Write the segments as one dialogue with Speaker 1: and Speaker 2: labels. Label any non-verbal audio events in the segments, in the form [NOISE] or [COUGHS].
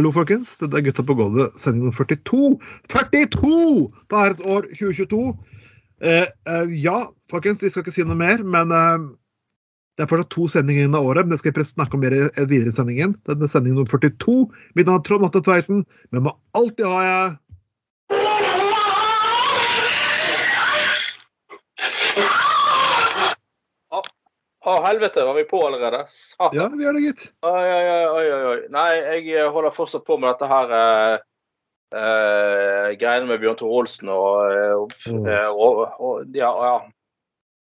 Speaker 1: Hallo, folkens. Dette er Gutta på gulvet, sending nummer 42. 42! Det er et år 2022. Eh, eh, ja, folkens, vi skal ikke si noe mer, men eh, det er fortsatt to sendinger inn av året. Men det skal vi snakke om mer videre i sendingen. Denne er sending nummer 42. Mitt navn er Trond Atte Tveiten. Med alltid har jeg
Speaker 2: Å, helvete, var vi på allerede? Satan.
Speaker 1: Ja, vi er det, gitt.
Speaker 2: Oi, oi, oi, oi. Nei, jeg eh, holder fortsatt på med dette her eh, eh, greiene med Bjørn Tore Olsen og, eh, og,
Speaker 1: Mm.
Speaker 2: eh, og, og Ja. ja.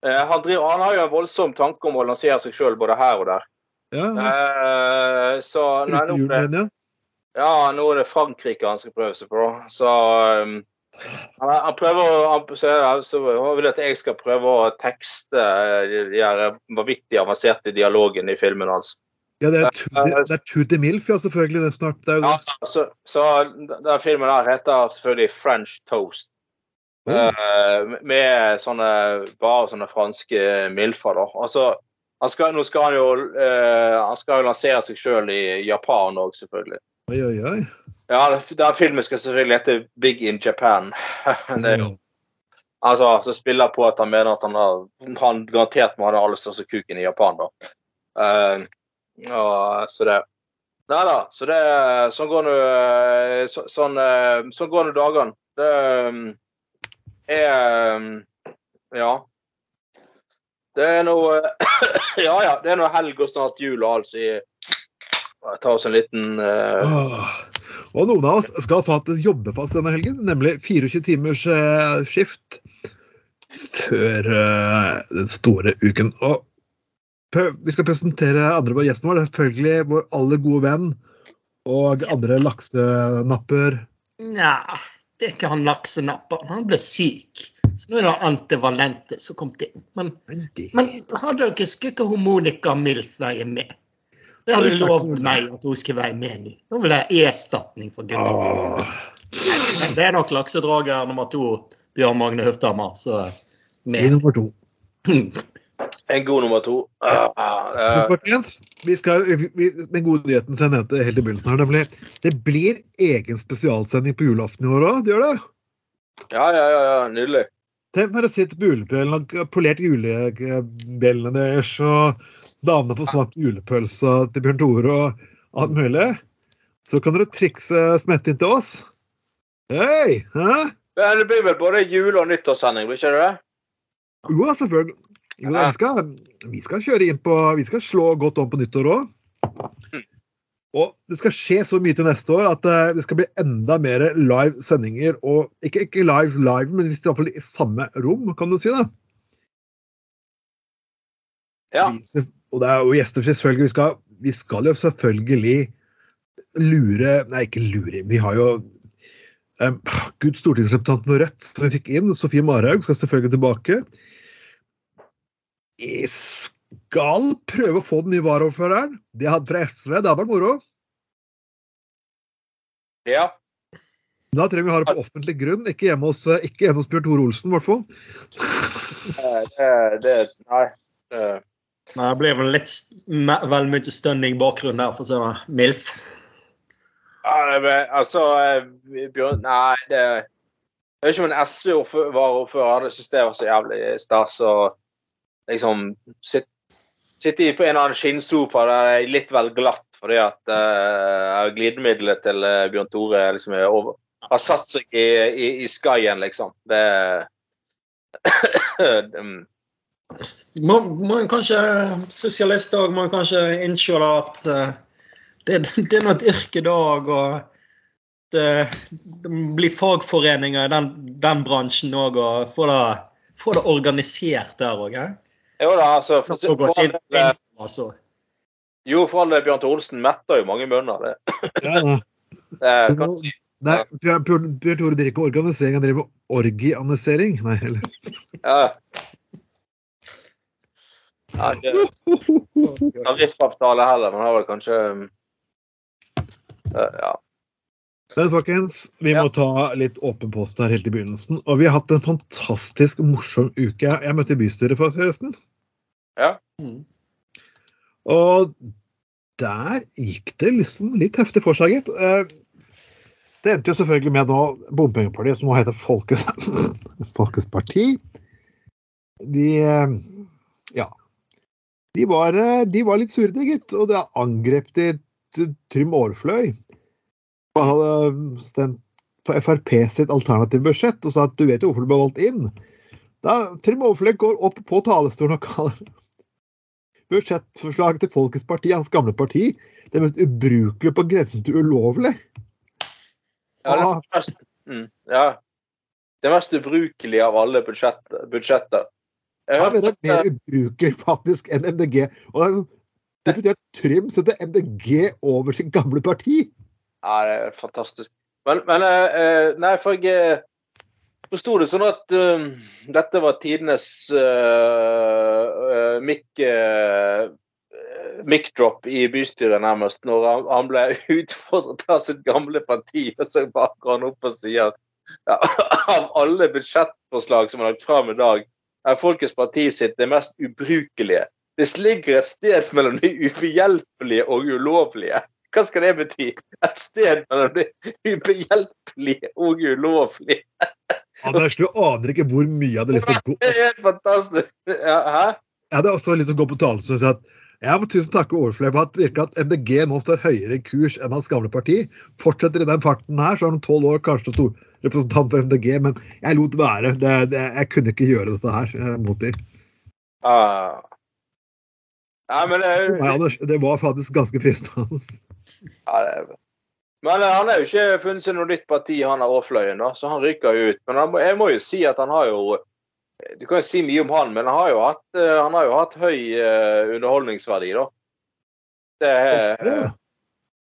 Speaker 2: Eh, han, driver, han har jo en voldsom tanke om å lansere seg sjøl både her og der.
Speaker 1: Ja,
Speaker 2: Eh, så nei, nå, det,
Speaker 1: ja.
Speaker 2: ja, nå er det Frankrike han skal prøve seg på. Så um, han, han prøver å han, så, så vil at jeg skal prøve å tekste eh, de, de vanvittig avanserte dialogene i filmen hans.
Speaker 1: ja det er det er Tutti Milf, ja, selvfølgelig. Det snart. Det
Speaker 2: Ja, så, så den filmen her heter selvfølgelig French Toast. Eh, med sånne bare sånne franske milfer, da. Altså, han skal, nå skal han jo uh, Han skal jo lansere seg sjøl i Japan òg, selvfølgelig.
Speaker 1: Oi, oi, oi.
Speaker 2: Ja, den filmen skal selvfølgelig hete Big in Japan. [LAUGHS] det er jo Altså, som spiller på at han mener at han har han garantert må ha den aller største kuken i Japan, da. Uh, og, så det Nei da. Så det Sånn går nå så, sånn, eh, sånn går nå dagene. Det eh, er Ja. Det er nå [COUGHS] Ja ja, det er nå helg og snart jul og alt, så jeg tar oss en liten
Speaker 1: Åh. Og noen av oss skal faktisk jobbe fast denne helgen, nemlig 24 timers eh, skift før eh, den store uken. Og vi skal presentere andre på gjesten vår. Det er selvfølgelig vår aller gode venn og andre laksenapper.
Speaker 3: Nja, det er ikke han laksenapper. Han ble syk. Så nå er det Antivalente som kom til. Men,
Speaker 1: Men
Speaker 3: har dere skutt ikke Monica Milf med? Det hadde lovet meg at hun skulle være med nå. Nå vil jeg erstatning for gutta. Men Det er nok laksedrager nummer to, Bjørn Magne Høfthammer. Så
Speaker 1: I
Speaker 3: med.
Speaker 1: nummer to. [CLEARS THROAT]
Speaker 2: En god nummer to. Ah, ah, eh,
Speaker 1: folkens, vi skal, vi, den gode nyheten som jeg nevnte helt i begynnelsen her, nemlig det blir egen spesialsending på julaften i år òg. Det gjør det.
Speaker 2: ja, ja, ja, ja, nydelig.
Speaker 1: Tenk når du sitter på julepølen og polert julebjellene deres, og damene på smakt julepølse til Bjørn Tore og alt mulig. Så kan dere trikse smette inn til oss. Hei! Hæ?
Speaker 2: Det blir vel både jul- og nyttårssending, blir ikke det?
Speaker 1: Jo, selvfølgelig. Jo, vi, skal, vi skal kjøre inn på Vi skal slå godt om på nyttår òg. Og det skal skje så mye til neste år at eh, det skal bli enda mer live sendinger. Og ikke, ikke live live, men hvis det er i hvert fall i samme rom, kan du si. da.
Speaker 2: Ja.
Speaker 1: Vi, og det er jo gjester, selvfølgelig. Vi skal, vi skal jo selvfølgelig lure Nei, ikke lure. Vi har jo um, Gud, stortingsrepresentanten for Rødt som vi fikk inn, Sofie Marhaug, skal selvfølgelig tilbake. Jeg skal prøve å få den nye varaordføreren. De hadde fra SV. Det hadde vært moro.
Speaker 2: Ja.
Speaker 1: Da trenger vi å ha det på offentlig grunn, ikke hjemme hos, eh, ikke hjemme hos Bjørn Tore Olsen, i hvert fall.
Speaker 2: eh, Det, det Nei. Det,
Speaker 3: Nei, det blir vel litt vel mye stønning i bakgrunnen der, for å si det mildt.
Speaker 2: det ble- altså eh, Bjørn Nei, det Jeg vet ikke om en SV-varaordfører hadde syntes det var så jævlig stas å liksom sitte sitte på en eller annen skinnsofa der det er litt vel glatt fordi at uh, glidemiddelet til eh, Bjørn Tore liksom er over, har satt seg i, i, i skyen, liksom. Det [COUGHS] Mm.
Speaker 3: Må, må en kanskje Sosialister må en kanskje innse at uh, det, det er nå et yrke i dag, og det, det blir fagforeninger i den, den bransjen òg, og få det det organisert der òg.
Speaker 2: Jo da, altså for, for all for,
Speaker 3: Altså.
Speaker 2: Jo, for all del, Bjørn Tore Olsen metter jo mange munner. Det,
Speaker 1: Ja, da. [LAUGHS]
Speaker 2: det
Speaker 1: Nei, Bjørn Bjørn- Bjørn Tore driver ikke organisering, han driver orgianisering. Nei, eller
Speaker 2: ja. Ja, [LAUGHS] ikke tariffavtale heller, men har vel kanskje um, eh, Ja.
Speaker 1: Men folkens, vi må ta litt åpen post her helt i begynnelsen. Og vi har hatt en fantastisk morsom uke. Jeg møtte i bystyret forresten.
Speaker 3: Mm.
Speaker 1: Og der gikk det liksom litt heftig for seg, gitt. Eh, Det endte jo selvfølgelig med nå bompengepartiet, som nå heter Folkets, [LAUGHS] Folkets parti. De eh, ja. De var, eh, de var litt sure, de, gitt. Og det angrep de Trym Aarfløy. Hadde stemt på Frp sitt alternative budsjett og sa at du vet jo hvorfor du ble valgt inn. Da Trym Aarfløy går opp på talerstolen og kaller budsjettforslaget til Folkets parti, hans gamle parti, det mest ubrukelige på grensen til ulovlig.
Speaker 2: Ja, det, mest, mm, ja. det mest ubrukelige av alle budsjett, budsjetter. Jeg
Speaker 1: Ja, det er mer ubrukelig faktisk enn MDG. Og det det betyr at Trym setter MDG over sitt gamle parti.
Speaker 2: Ja, det er fantastisk. Men, men eh, eh, Nei, for jeg eh, forsto det sånn at eh, dette var tidenes uh, mic uh, mic-drop i bystyret, nærmest, når han, han ble [LAUGHS] utfordret av sitt gamle parti. Og så baker han opp og sier at ja, [LAUGHS] av alle budsjettforslag som er lagt fram i dag, er Folkets parti sitt det mest ubrukelige. Det ligger et sted mellom det ubehjelpelige og ulovlige. Hva skal det bety? Et sted mellom det ubehjelpelige og ulovlige.
Speaker 1: Anders, du aner ikke hvor mye jeg hadde lyst til å gå
Speaker 2: Det er helt fantastisk. Ja, hæ?
Speaker 1: Jeg hadde også lyst til å gå på talerstolen og si at jeg må tusen takke overflere for at virkelig at MDG nå står høyere i kurs enn hans gamle parti. Fortsetter i den farten her, så er han tolv år kanskje stor representant for MDG, men jeg lot være. Det, det, jeg kunne ikke gjøre dette her eh, mot dem.
Speaker 2: Ah. Nei, men det,
Speaker 1: meg, Anders, det var faktisk ganske fristende.
Speaker 2: Ja, det er- men han har jo ikke funnet seg noe nytt parti, han Aarfløyen, da, så han ryker jo ut. Men han, må- jeg må jo si at han har jo Du kan jo si mye om han, men han har jo hatt, eh, han har jo hatt høy uh, underholdningsverdi, da. Det er
Speaker 1: Ja.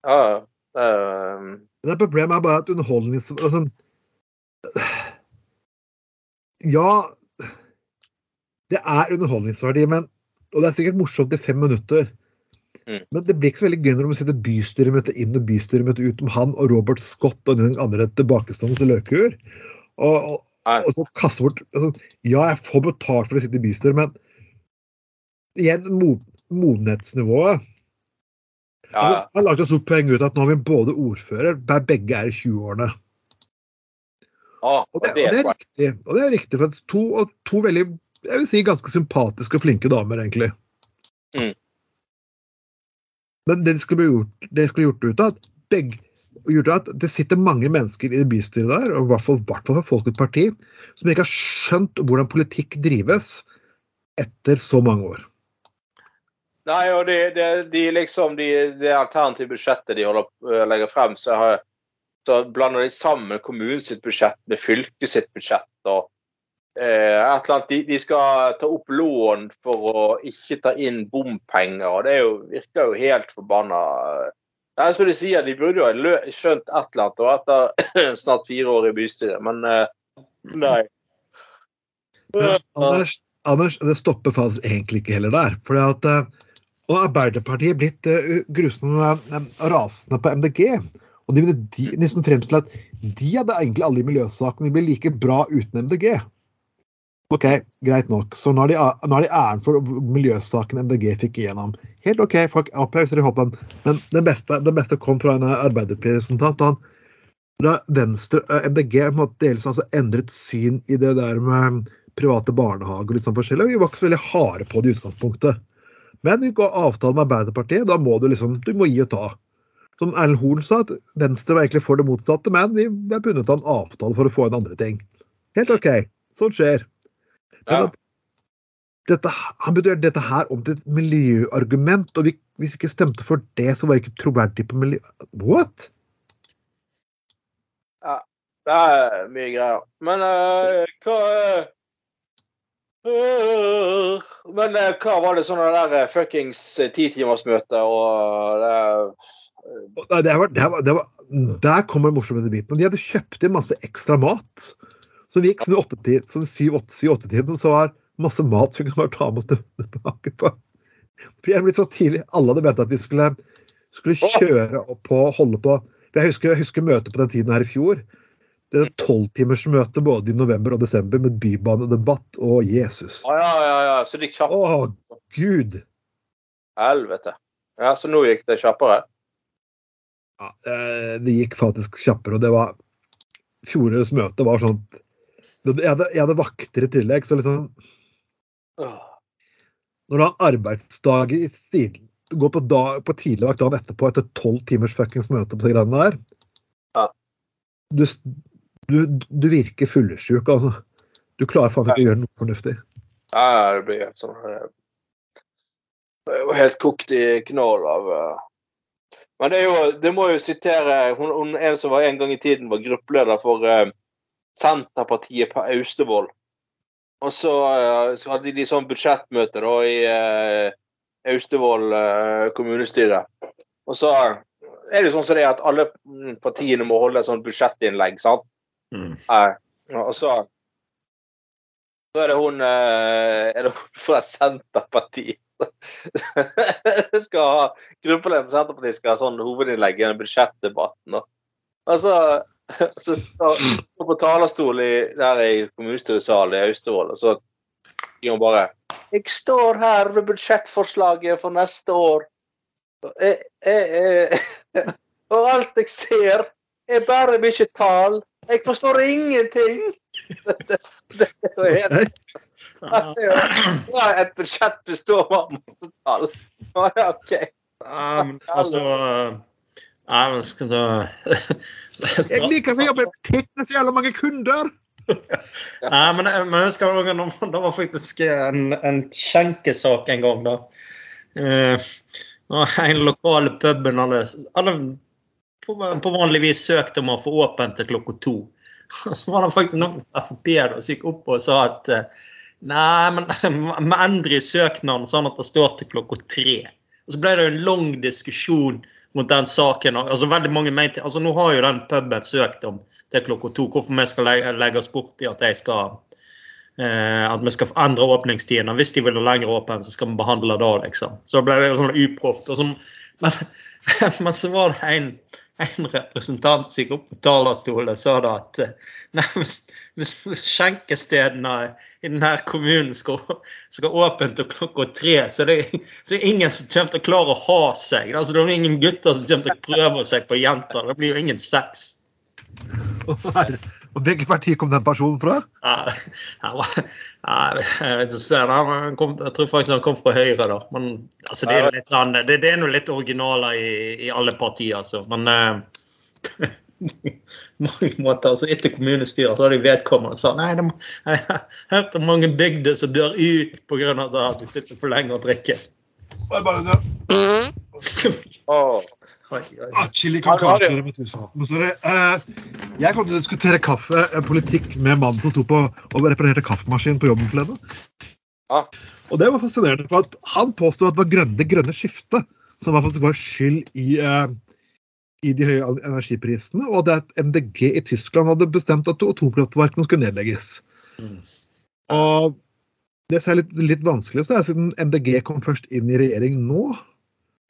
Speaker 2: Ja. det er,
Speaker 1: Det problemet er bare at underholdnings... Altså, ja, det er underholdningsverdi, men, og det er sikkert morsomt i fem minutter.
Speaker 2: Mm.
Speaker 1: Men det blir ikke så veldig gøy når du må sitte bystyremøte inn og bystyremøte ut om han og Robert Scott og den andre tilbakestående løkhuer. Og, og, og så kaste bort altså, Ja, jeg får betalt for å sitte i bystyret, men igjen mo, modenhetsnivået.
Speaker 2: ja,
Speaker 1: Altså,
Speaker 2: ja.
Speaker 1: han lagde et stort poeng ut av at nå har vi både ordfører, der begge er i 20-årene.
Speaker 2: Ah,
Speaker 1: Og det,
Speaker 2: og det er
Speaker 1: riktig. Og det er riktig, for to, to veldig jeg vil si ganske sympatiske og flinke damer, egentlig.
Speaker 2: Mm.
Speaker 1: Men det de skulle, gjort, det de skulle gjort ut av at begge gjort at det sitter mange mennesker i bystyret der, og i hvert fall, hvert fall fra Folkets parti, som ikke har skjønt hvordan politikk drives etter så mange år.
Speaker 2: Nei, og det, det, de liksom de, Det alternative budsjettet de holder, øh, legger frem, så, har, så blander de sammen kommunens budsjett med fylkets budsjett. og eh, et eller annet, de, de skal ta opp lån for å ikke ta inn bompenger. og Det jo, virker jo helt forbanna er som de sier, De burde jo ha skjønt et eller annet og etter [CLEARS THROAT] snart fire år i bystyret, men eh, nei.
Speaker 1: Anders, Anders, det stopper faktisk egentlig ikke heller der. For at, eh, og Arbeiderpartiet er blitt uh, grusende og rasende på MDG. Og de, de liksom fremstiller at de hadde egentlig alle de miljøsakene. De blir like bra uten MDG. OK, greit nok. Så nå har de, de æren for miljøsaken MDG fikk igjennom. Helt OK, folk opphøyser i hoppen. Men det beste, det beste kom fra en Arbeiderparti-representant. Han fra Venstre, eh, MDG på en dels altså endret syn i det der med private barnehager og litt sånn forskjellig. Vi var ikke så veldig harde på det i utgangspunktet. Men vi går avtale med Arbeiderpartiet, da må du liksom du må gi og ta. Som Erlend Horn sa, at Venstre var egentlig for det motsatte, men vi er bundet av en avtale for å få inn andre ting. Helt OK. Sånt skjer. Men at dette, han burde gjøre dette her om til et miljøargument, og vi, hvis vi ikke stemte for det, så var jeg ikke troverdig på miljø... What?
Speaker 2: Ja, Det er mye greier. Men uh, hva uh, Men uh, hva var det sånne der eh, fuckings eh, titimersmøte og det,
Speaker 1: det var, det var, det var, der kommer den morsomme biten. De hadde kjøpt inn masse ekstra mat. Så vi gikk sånn i åttetid, sånn syv-åtte-tiden, så var masse mat som vi kunne bare ta med oss tilbake på. For jeg blitt så tidlig. Alle hadde ventet at vi skulle, skulle kjøre opp og holde på. For jeg husker, jeg husker møtet på den tiden her i fjor. Det er tolvtimersmøte både i november og desember med bybanedebatt og Jesus.
Speaker 2: Å ja, ja, ja. Så det gikk kjapt.
Speaker 1: Å, gud!
Speaker 2: Helvete. Ja, så nå gikk det kjappere?
Speaker 1: Ja, eh, det gikk faktisk kjappere, og det var Fjorårets møte var sånn jeg hadde, jeg hadde vakter i tillegg, så liksom Når du har en arbeidsdag i stil Du går på, dag, på tidligvakt dagen etterpå etter tolv timers fuckings møte på de greiene der
Speaker 2: Ja.
Speaker 1: du, du, du virker fyllesyk, altså. Du klarer faen ikke å gjøre noe fornuftig.
Speaker 2: Ja, det blir helt sånn Jeg Det er helt kokt i knoll av eh. Men det jo Det må jo sitere hun, hun En som var en gang i tiden var gruppeleder for eh, Senterpartiet på Austevoll. Og så, eh, så hadde de sånn budsjettmøte da i uh, Austevoll uh, kommunestyre. Og så er det jo sånn som det er at alle mm, partiene må holde et sånt budsjettinnlegg, sant?
Speaker 3: Mm.
Speaker 2: Uh, og så så er det hun Er det hun fra Senterpartiet? [LAUGHS] Skal ha Gruppeleder for Senterpartiet skal ha sånn hovedinnlegg i den budsjettdebatten. da. Og så [LAUGHS] så står på talerstol i, der i kommunestyresalen i Austevoll, og så sier hun bare Jeg står her ved budsjettforslaget for neste år. Og Jeg, jeg, jeg, [LAUGHS] og alt jeg ser, er bare mye tall. Jeg forstår ingenting. Det, [LAUGHS] det, det er jo helt ja, Et budsjett består av masse tall. Ja, ja, OK.
Speaker 3: Ja, men altså Nei, men skal da [LAUGHS]
Speaker 1: Jeg liker å jobbe med så jævla mange kunder! [LAUGHS]
Speaker 3: Nei, men, men jeg husker også, det var faktisk en, en skjenkesak en gang, da. Uh, en lokal puben hadde, hadde på, på vanlig vis søkt om å få åpent til klokka to. [LAUGHS] Så var det faktisk noen fra Frp som gikk opp og sa at eh, nei, men vi endrer søknaden sånn at det står til klokka tre. Og så ble det en lang diskusjon mot den saken. altså veldig mange mente, altså Nå har jo den puben søkt om til klokka to. Hvorfor vi skal legge, legge oss i at jeg skal eh, at vi skal endre åpningstidene. Hvis de vil ha lengre åpen, så skal vi behandle det da, liksom. Så ble det sånn uproft. så- [LAUGHS] Men, men så var det en, en representant som gikk opp på talerstolen og sa da at eh, nei, hvis, skjenkestedene i denne kommunen skal, skal åpent til klokka tre, så det, er det ingen som kommer til å klare å ha seg. Altså, det er ingen gutter som kommer til å prøve seg på jenter. Det blir jo ingen sex.
Speaker 1: Og her- og hvilket parti kom den personen fra?
Speaker 3: Ja, jeg kom, jeg tror faktisk han kom fra Høyre, da. Men altså, det er jo litt sånn, det, det er noe litt originaler i, i alle partier, altså. Men uh, [LAUGHS] mange måter, altså Etter kommunestyret så har de vedkommende sa nei, de, jeg har hørt om mange bygder som dør ut pga. at de sitter for lenge og drikker. [LAUGHS]
Speaker 2: Åh.
Speaker 3: Oi, oi.
Speaker 1: Ah, chili con carne. Eh, jeg kom til å diskutere kaffe, eh, politikk med mannen som sto på og reparerte kaffemaskinen på jobben forleden.
Speaker 2: Ah.
Speaker 1: Og det var fascinerende, for at han påstod at det var grønne, det grønne skiftet som var, faktisk var skyld i, uh, i de høye energiprisene, og det at MDG i Tyskland hadde bestemt at atomkraftverkene skulle nedlegges.
Speaker 3: Mm.
Speaker 1: Og det som er litt, litt vanskelig, så er siden MDG kom først inn i regjering nå.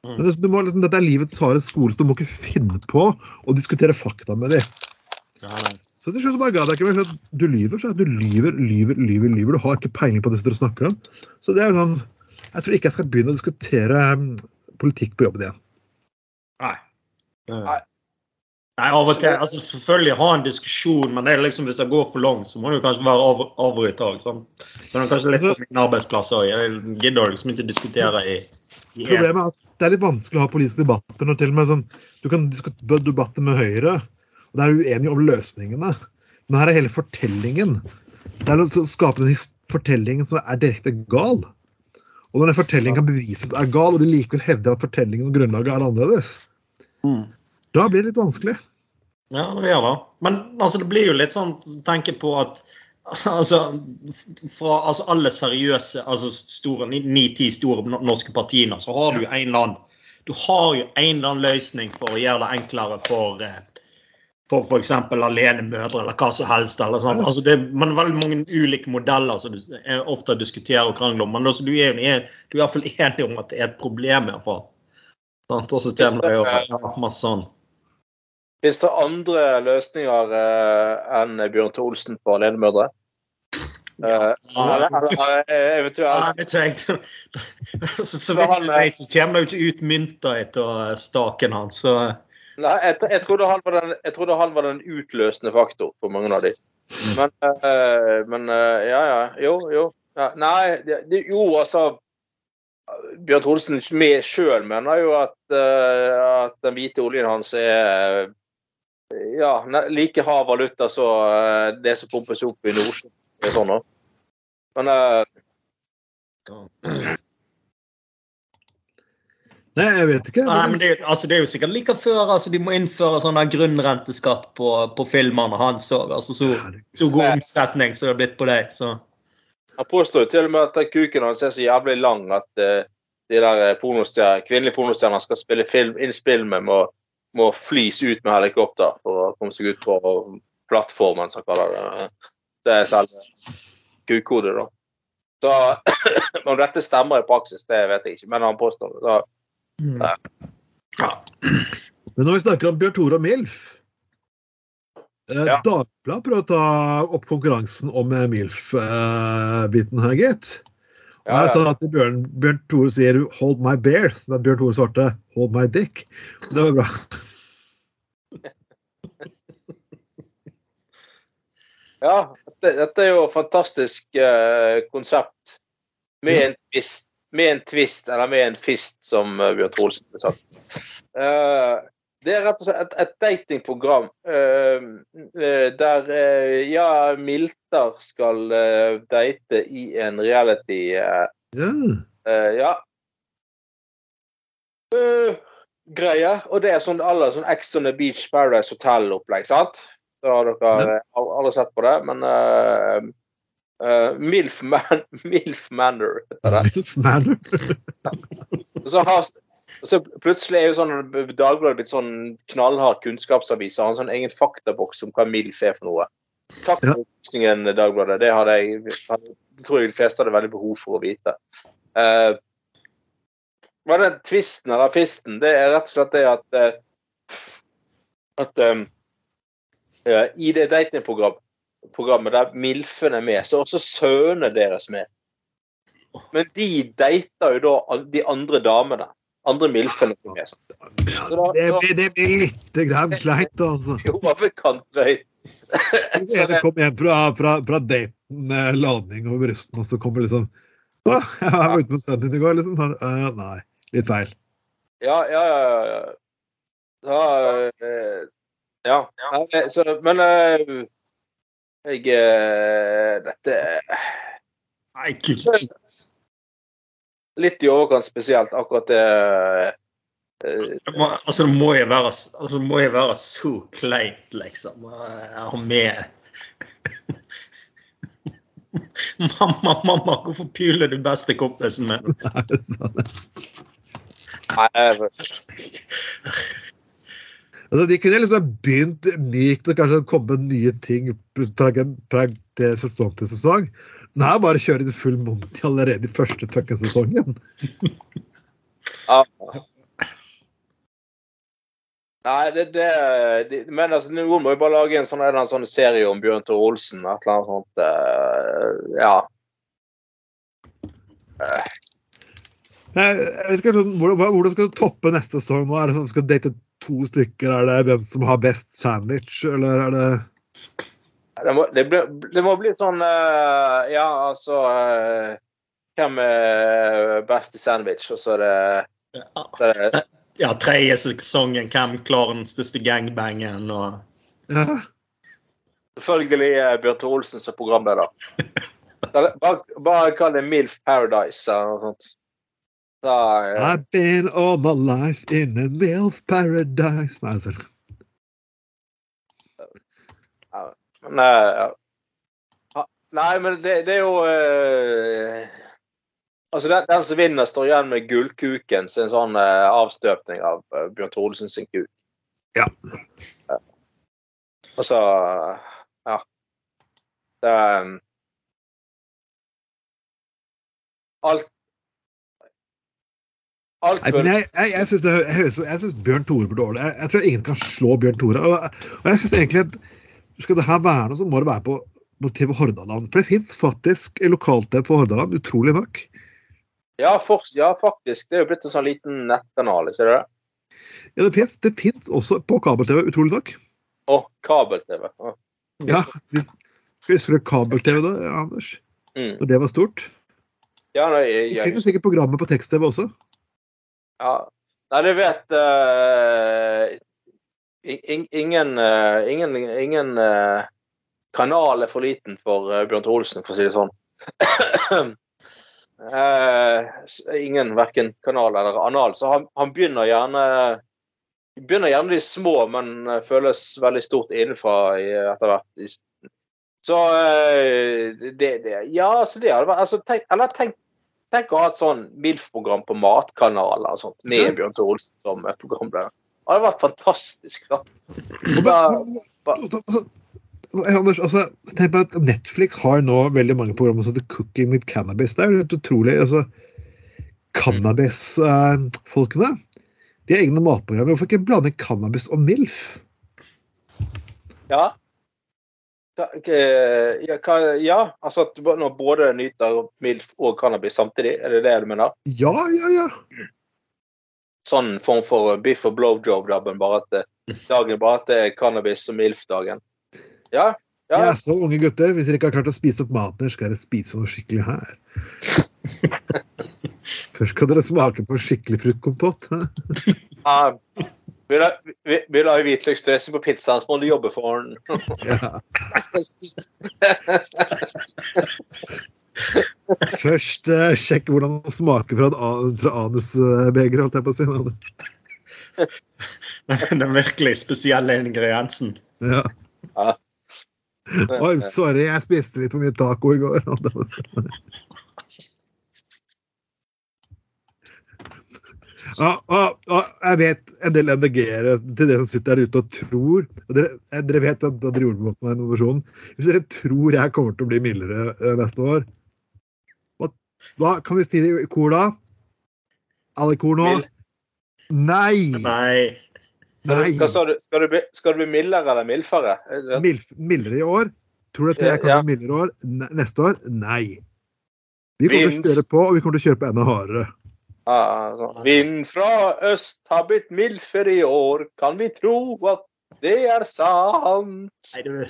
Speaker 3: Mm.
Speaker 1: Men det, du må, liksom, dette er livets harde skole, så du må ikke finne på å diskutere fakta med dem.
Speaker 3: Ja.
Speaker 1: Så til slutt bare ga det ikke mer. Du lyver, så du lyver, lyver, lyver. lyver. Du har ikke peiling på det dere snakker om. Så det er sånn Jeg tror ikke jeg skal begynne å diskutere um, politikk på jobben igjen.
Speaker 3: Nei.
Speaker 2: Nei.
Speaker 3: Nei, av og til, altså Selvfølgelig ha en diskusjon, men det er liksom, hvis det går for langt, så må jo kanskje være av, òg. Sånn. Så det er kanskje litt på min arbeidsplass òg. Jeg gidder liksom ikke diskutere i, i.
Speaker 1: Problemet er at det er litt vanskelig å ha politiske debatter når til og med sånn Du kan diskutere debatter med Høyre, og det er uenige om løsningene. Men her er hele fortellingen. Det er å skape en fortelling som er direkte gal. Og når den fortellingen kan bevises er gal, og de likevel hevder at fortellingen og grunnlaget er annerledes,
Speaker 3: Mm.
Speaker 1: da blir det litt vanskelig.
Speaker 3: Ja, det gjør det. Men altså, det blir jo litt sånn tenke på at Altså, fra altså alle seriøse, altså store, ni-ti store norske partiene, så har du en eller annen Du har jo en eller annen løsning for å gjøre det enklere for eh, for f.eks. alenemødre eller hva som helst. Eller sånt. altså det, er veldig mange ulike modeller som du er ofte diskuterer og krangler om. Men også, du, er, jo- er, du er i hvert fall [LAUGHS] enig om at det er et problem. i hvert fall. Og så kommer det jo ja, masse sånn.
Speaker 2: Fins det andre løsninger eh, enn Bjørn Thor Olsen på alenemødre? Eh, eller, eller eh, eventuelt
Speaker 3: Ja, jeg. [LAUGHS] Så, så vidt jeg vet, så kommer det jo ikke ut mynter etter staken hans. Så
Speaker 2: Nei, jeg, jeg, trodde han var den, jeg trodde han var den utløsende faktor for mange av de. Men, eh, men eh, ja, ja. Jo, jo. Ja, nei, det, jo, altså Bjørn Thodesen sjøl mener jo at, at den hvite oljen hans er ja, like hard valuta som eh, det som pumpes opp i Nordsjøen. Sånn, men uh...
Speaker 1: Nei, jeg vet ikke.
Speaker 3: Nei, men det, altså, det er jo sikkert like før altså, de må innføre sånn der grunnrenteskatt på, på filmene hans òg. Altså, så, så god omsetning som det har blitt på deg. Så.
Speaker 2: Han påstår jo til og med at den kuken hans er så jævlig lang at uh, de der pornostjer- kvinnelige pornostjernene skal spille film, innspill med må, må flys ut med helikopter for å komme seg ut på plattformen, som kaller det. Det er selve kukhodet, da. Så [CLEARS THROAT] om dette stemmer i praksis, det vet jeg ikke, men han påstår det. Så,
Speaker 1: Men når vi snakker om Bjørn Tore og MILF eh,
Speaker 2: Ja.
Speaker 1: Dagbladet prøver å ta opp konkurransen om MILF-biten her, gitt.
Speaker 2: Ja,
Speaker 1: jeg sa at Bjørn, Bjørn Tore sier 'hold my bear'. Da Bjørn Tore svarte 'hold my dick'. Det var bra. [LAUGHS]
Speaker 2: ja dette, dette er jo et fantastisk eh, konsept. Med en twist. Med en twist, eller med en fist, som uh, Bjørn Trolsen har sagt. Eh, det er rett og slett et, et datingprogram uh, uh, der uh, ja, milter skal eh, date i en reality eh,
Speaker 1: Ja.
Speaker 2: Ja. Greie. Og det er sånn alle sånn Ex on the Beach Paradise Hotel-opplegg, sant? Så har dere alle sett på det, men eh, eh, Milf, Man [LAUGHS] Milf Manor heter det.
Speaker 1: MILF Manor. [LAUGHS]
Speaker 2: Så, har, så plutselig er jo sånn Dagbladet blitt sånn knallhard kunnskapsavis. Har en sånn egen faktaboks om hva MILF er for noe. Takk for opplysningen, Dagbladet. Det, hadde jeg, det tror jeg de fleste hadde veldig behov for å vite. Uh, hva er den tvisten eller fisten? Det er rett og slett det at uh, at um, uh, I det datingprogrammet der MILF-en er med, så er også sønnene deres med. Men de dater jo da de andre damene. Andre MILF-ene som er med. sånn. Så
Speaker 1: Det blir, det blir litt grann kleint, altså.
Speaker 2: i overkant drøyt. [LAUGHS] Det-
Speaker 1: kom hjem fra, fra, fra daten med ladning over brysten, og så kommer liksom Å, jeg var ute med sønnen din i går, liksom. «Øh, nei, litt feil.
Speaker 2: Ja, ja, ja. ja, ja. Da, eh, ja. Nei, så, men eh, jeg eh, Dette
Speaker 3: Nei, gud.
Speaker 2: Litt i overkant spesielt, akkurat det eh,
Speaker 3: Det må, altså, det må jo være, altså, det må jo være så kleint, liksom. å ha med [LAUGHS] Mamma, mamma, hvorfor puler du beste kompisen min? [LAUGHS]
Speaker 2: Nei, [LAUGHS]
Speaker 1: Altså, de kunne liksom begynt mykt og kanskje kommet nye ting fra, sesong til sesong. Nei, bare kjøre i full monty allerede i første fucking sesongen.
Speaker 2: Ja. Nei, det, det, det Men altså, noen må jo bare lage en sånn, en sånn serie om Bjørn Tore Olsen. Et eller annet sånt. Uh, ja.
Speaker 1: Jeg, jeg vet ikke, sånn, hvordan, hvordan skal du toppe neste sesong? nå? Er det sånn Skal du date to stykker? Er det hvem som har best sandwich, eller er det
Speaker 2: Det må, det, ble, det må bli sånn uh, Ja, altså uh, Hvem er best i sandwich? Og så er det,
Speaker 3: Ja,
Speaker 2: så er det
Speaker 3: ja tredje sesongen, hvem klarer den største gangbangen og
Speaker 1: ja.
Speaker 2: selvfølgelig Bjørn Tore Olsen som programleder. [LAUGHS] Bare, bare kall det Milf Paradise eller noe sånt. Eh,
Speaker 1: I've been all my life in a MILF paradise. Nei, sorry.
Speaker 2: men, eh, Nei, men det, det er jo uh, Altså, den, den som vinner, står igjen med gullkuken sin sånn uh, avstøpning av uh, Bjørn Thoresen sin kuk.
Speaker 1: Ja.
Speaker 2: altså Ja. Det um, Alt Alt
Speaker 1: Nei, men jeg, jeg, jeg syns det Jeg synes Bjørn Tore burde ordne jeg, jeg tror ingen kan slå Bjørn Tore. Og, og jeg synes egentlig at skal det her være noe, så må det være på, på TV Hordaland. For det fins faktisk lokal-TV på Hordaland, utrolig nok.
Speaker 2: Ja, for, ja, faktisk. Det er jo blitt en sånn liten nettkanal, ikke det?
Speaker 1: Ja, det fins det også på kabel-TV, utrolig nok.
Speaker 2: Å, kabel-TV. Å.
Speaker 1: Ja, Husker du kabel-TV da, Anders?
Speaker 2: Mm.
Speaker 1: Og det var stort.
Speaker 2: Ja, nei, jeg,
Speaker 1: Det
Speaker 2: jeg,
Speaker 1: finnes sikkert programmer på tekst-TV også.
Speaker 2: Ja. nei, det vet uh, in- in- Ingen, uh, ingen, ingen uh, kanal er for liten for uh, Bjørn Tore Olsen, for å si det sånn. [CLEARS THROAT] Eh, ingen verken kanal eller anal. Så han, han begynner gjerne begynner gjerne de små, men eh, føles veldig stort innenfra etter hvert. Så eh, det, det Ja, så det hadde vært altså, tenk, Eller tenk, tenk å ha et sånn MILF-program på matkanaler og sånt, med. Bjørn Tore Olsen som eh, programleder. Det hadde vært fantastisk, da.
Speaker 1: Og
Speaker 2: Da-
Speaker 1: altså, Anders, altså, tenk på at Netflix har nå veldig mange programmer som heter Cooking with Cannabis. Det er jo helt utrolig. altså Cannabis-folkene de har egne matprogrammer. Hvorfor ikke blande cannabis og MILF?
Speaker 2: Ja. Hva- Ja, ja, altså at du både nyter MILF og cannabis samtidig, er det det du mener?
Speaker 1: Ja, ja, ja.
Speaker 2: Sånn form for biff og blowjob-dabben, bare at [LAUGHS] dagen bare at det er cannabis og MILF-dagen. Ja,
Speaker 1: Jeg er så unge gutter. Hvis dere ikke har klart å spise opp maten skal dere spise noe skikkelig her. [LAUGHS] Først skal dere smake på skikkelig fruktkompott. Hæ?
Speaker 2: la jo hvitløksdressing på pizzaen, så må du jobbe for den.
Speaker 1: Ja. Først eh, sjekk hvordan det smaker fra, an- fra anusbegeret, holdt jeg på å si. [LAUGHS]
Speaker 3: Den virkelig spesielle ingrediensen.
Speaker 1: Ja.
Speaker 2: Ja.
Speaker 1: Oi, sorry, jeg spiste litt for mye taco i går. [LAUGHS] [LAUGHS] Ja, og, og jeg vet en del NDG-ere til dere som sitter der ute og tror og dere, eh, dere vet at dere gjorde det med innovasjon. Hvis dere tror jeg kommer til å bli mildere eh, neste år, hva, hva kan vi si i kor da? Alle i kor nå? Nei!
Speaker 3: Nei.
Speaker 1: Nei!
Speaker 2: Hva sa du? Skal du bli, skal du bli mildere eller mildfere? Er
Speaker 1: Milf, mildere i år? Tror du at jeg kommer
Speaker 2: Ja.
Speaker 1: bli mildere i år? Neste år? Nei. Vi kommer til å kjøre på, og vi kommer til å kjøre på enda hardere.
Speaker 2: Sånn. Vind fra øst har blitt mildfør i år, kan vi tro at det er sant?
Speaker 3: Nei, du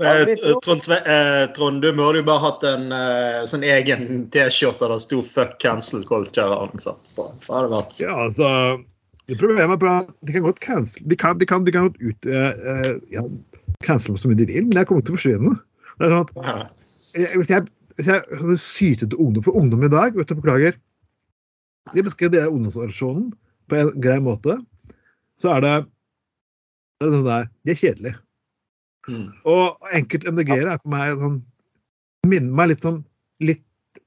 Speaker 3: Eh, Trond, eh, Trond, du burde jo bare hatt en eh, sånn egen T-skjorte der det sto 'fuck cancel culture'. ansatt på. Det hadde vært
Speaker 1: Ja, altså det Problemet er at de kan godt cancel De kan, de kan, de kan godt ut ja, cancele så mye de vil, men jeg kommer til å forsvinne. Det er sånn at
Speaker 3: Ja.
Speaker 1: Hvis jeg, hvis jeg sånne sytete ungdom For ungdom i dag, vet du, beklager De beskrev dere ungdomsorganisasjonen på en grei måte. Så er det, det er sånn der, De er kjedelige.
Speaker 3: Mm.
Speaker 1: Og enkelte MDG-ere er for meg sånn Minner meg litt sånn litt,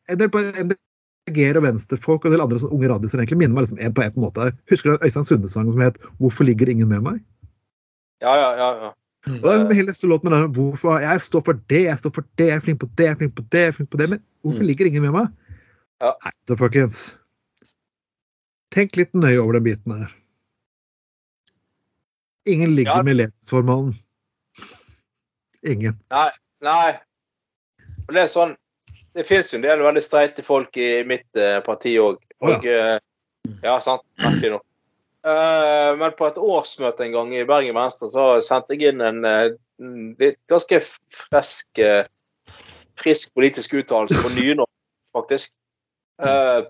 Speaker 1: En del på MDG-ere og venstrefolk og en del andre sånn unge radiser egentlig minner meg litt en på en måte. Husker du Øystein Sunde-sangen som het 'Hvorfor ligger ingen med meg'?
Speaker 2: Ja, ja, ja. ja.
Speaker 1: Og det er liksom hele låten med hvorfor, Jeg står for det, jeg står for det, jeg er flink på det, jeg er flink på det, jeg er flink på det. Men hvorfor
Speaker 3: Mm.
Speaker 1: ligger ingen med meg?
Speaker 2: Ja.
Speaker 1: Nei, da, folkens. Tenk litt nøye over den biten her. Ingen ligger
Speaker 2: Ja.
Speaker 1: med letsformannen. Ingen.
Speaker 2: Nei. Og det er sånn Det fins jo en del veldig streite folk i mitt eh, parti òg.
Speaker 1: Oh, ja.
Speaker 2: Eh, Ja, sant. Merkelig nok. Uh, men på et årsmøte en gang i Bergen Venstre så sendte jeg inn en uh, ganske frisk uh, frisk politisk uttalelse på nynorsk, faktisk. Eh,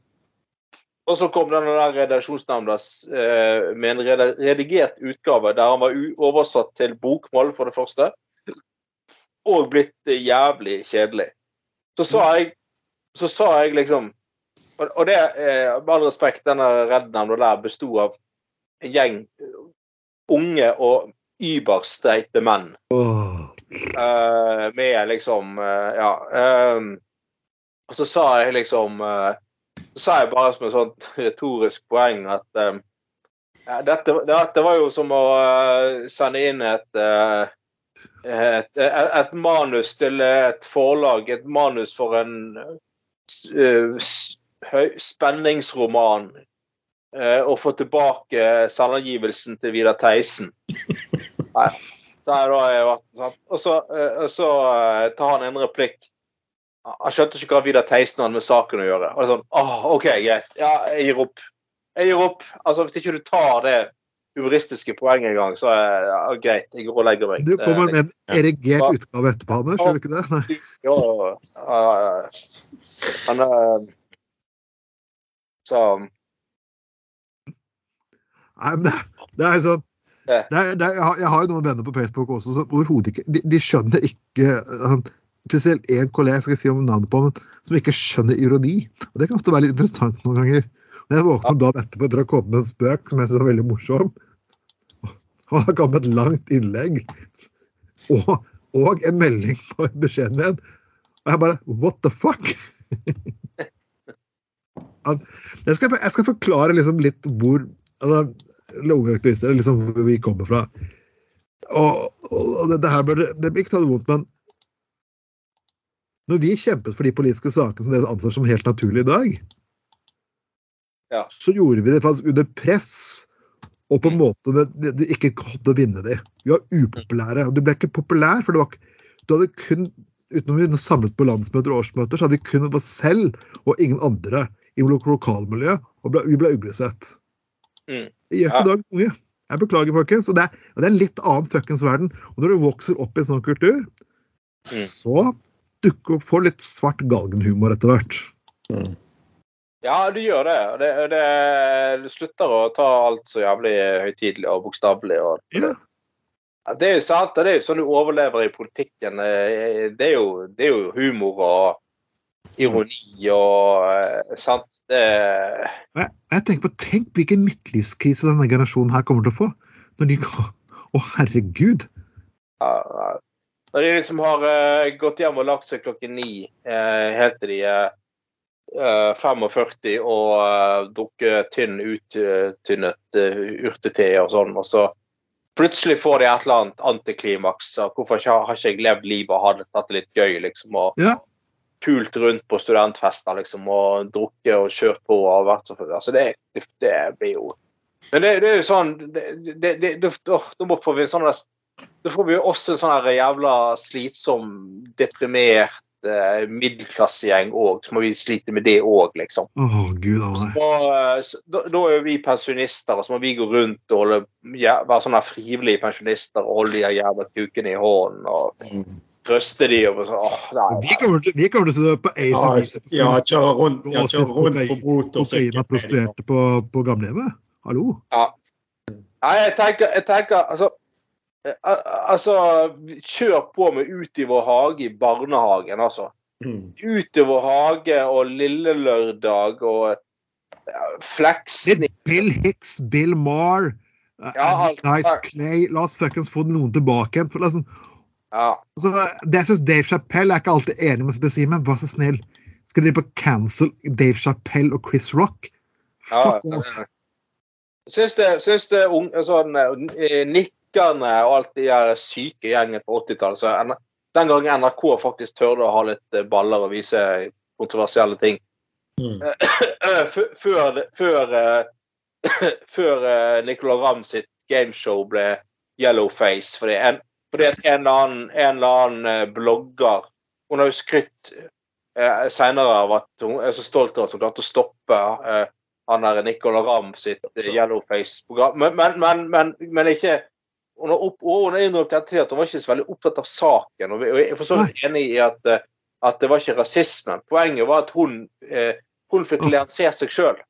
Speaker 2: og så kom denne der redaksjonsnemnda eh, med en redigert utgave der han var oversatt til bokmål, for det første, og blitt eh, jævlig kjedelig. Så sa jeg, så sa jeg liksom Og, det, eh, med all respekt, denne Redd-nemnda der besto av en gjeng unge og überstreite menn. Eh, med liksom Ja. og så sa jeg liksom sa jeg bare som et sånt [LAUGHS] retorisk poeng at eh, dette, dette var jo som å eh, sende inn et, uh, et, et, et manus til et forlag. Et manus for en uh, spenningsroman. Uh, og få tilbake selvangivelsen til Vidar Theisen. [LAUGHS] Nei. Så har jeg vært? Og så, så tar han en replikk. Han skjønte ikke hva Vidar Theisen hadde med saken å gjøre. Og det er sånn, åh, OK, greit. Ja, jeg gir opp. Jeg gir opp. Altså, Hvis ikke du tar det humoristiske poenget engang, så er ja, greit. Jeg går og legger meg.
Speaker 1: Du kommer
Speaker 2: er
Speaker 1: med en erigert utgave etterpå, Anders. Gjør du ikke det? Nei.
Speaker 2: Jo, uh, ja, ja. Men eh, Så
Speaker 1: Nei, men det, det er sånn det det jeg, har, jeg har jo noen venner på Facebook også som overhodet ikke de, de skjønner ikke sånn, Spesielt én kollega jeg skal ikke si om navnet på, som ikke skjønner ironi. Og Det kan ofte være litt interessant noen ganger. Når jeg våkner dagen etterpå etter å ha kommet med en spøk som jeg synes er veldig morsom, og har kommet med et langt innlegg og, og en melding på beskjeden min, og jeg bare What the fuck? [LAUGHS] Jeg skal, jeg skal forklare liksom litt hvor altså, liksom hvor vi kommer fra. Og, og det, det her bør det blir ikke ta det vondt, men når vi kjempet for de politiske sakene som dere anser som helt naturlige i dag,
Speaker 2: Ja.
Speaker 1: så gjorde vi det faktisk under press og på en måte med, de, de ikke kom å vinne de. Vi var upopulære. og Du ble ikke populær, for det var, du hadde kun Utenom vi samlet på landsmøter og årsmøter, så hadde vi kun oss selv og ingen andre i vårt lokalmiljø, og ble, vi ble uglesett.
Speaker 2: Mm.
Speaker 1: Det gjør ikke
Speaker 2: Ja.
Speaker 1: dagens unge. Jeg beklager, folkens. Og det, er, og det er en litt annen fuckings verden. Og når du vokser opp i en sånn kultur,
Speaker 2: Mm.
Speaker 1: så dukker opp får litt svart galgenhumor etter hvert.
Speaker 2: Ja, du gjør det. Det, det. Du slutter å ta alt så jævlig høytidelig og bokstavelig. Og,
Speaker 1: Ja.
Speaker 2: Ja, Det er jo sant, det er jo sånn du overlever i politikken. Eh, Det er jo, det er jo humor og ironi og eh, sant. Det
Speaker 1: jeg, jeg tenker på, Tenk hvilken midtlivskrise denne generasjonen her kommer til å få. Når de går Å, herregud!
Speaker 2: ja, ja. Når de liksom har uh, gått hjem og lagt seg klokken ni uh, helt til de er uh, 45 og uh, drukket tynn, uttynnet urtete og sånn, og så plutselig får de et eller annet antiklimaks. og Hvorfor ikke, har ikke jeg levd livet og hatt det litt gøy, liksom? og
Speaker 1: Ja.
Speaker 2: pult rundt på studentfester liksom, og drukket og kjørt på og vært så full. Altså, det, det, det blir jo Men det, det er jo sånn det, det, det, det, Da må vi sånn vi jo også en sånn jævla slitsom, deprimert eh, middelklassegjeng òg. Så må vi slite med det òg, liksom.
Speaker 1: Oh, gud a
Speaker 2: Så, så, da, da er jo vi pensjonister, og så må vi gå rundt og holde, ja, være sånne frivillige pensjonister og holde de jævla kukene i hånden og trøste de og sånn. Åh, nei,
Speaker 1: Vi kommer til, vi kommer til å på
Speaker 3: Ja,
Speaker 1: ACB
Speaker 3: ja, kjøre rundt, ja, kjøre rundt på
Speaker 1: kokain
Speaker 3: motorsykkel.
Speaker 1: av prostituerte på, på gamlehjemmet. Hallo?
Speaker 2: Nei, jeg tenker, jeg tenker altså eh, al- Altså, kjør på med Ut i vår hage i barnehagen, altså.
Speaker 3: Mm.
Speaker 2: Ut i vår hage og Lille Lørdag og ja, fleksning
Speaker 1: Bill Hicks, Bill Maher, uh,
Speaker 2: Ja,
Speaker 1: Nice Clay La oss fuckings få noen tilbake igjen. For liksom,
Speaker 2: Ja.
Speaker 1: altså, det jeg synes Dave Chapell er ikke alltid enig med si, men vær så snill. Skal dere på cancel Dave Chapell og Chris Rock?
Speaker 2: ja
Speaker 1: Fuck off.
Speaker 2: Syns det, syns det unge, sånn, eh, Nikkerne og alt de der syke gjengen på 80-tallet så Den gangen NRK faktisk tørde å ha litt eh, baller og vise kontroversielle ting.
Speaker 3: Mm.
Speaker 2: Eh, [CLEARS THROAT] Før, før, eh, [CLEARS THROAT] før eh, Nicolay Ramm sitt gameshow ble yellowface. Fordi en, fordi en eller annen, en eller annen eh, blogger Hun har jo skrytt eh, senere av at hun er så stolt av at hun klarte å stoppe eh, han der Nicolay Ramm sitt eh, yellowface-program. Men, men, men, men, men ikke og hun har innrømt ettertid at hun var ikke så veldig opptatt av saken. Og jeg er for så vidt enig i at, eh, at det var ikke rasismen. Poenget var at hun, eh, hun fikk lansert seg sjøl.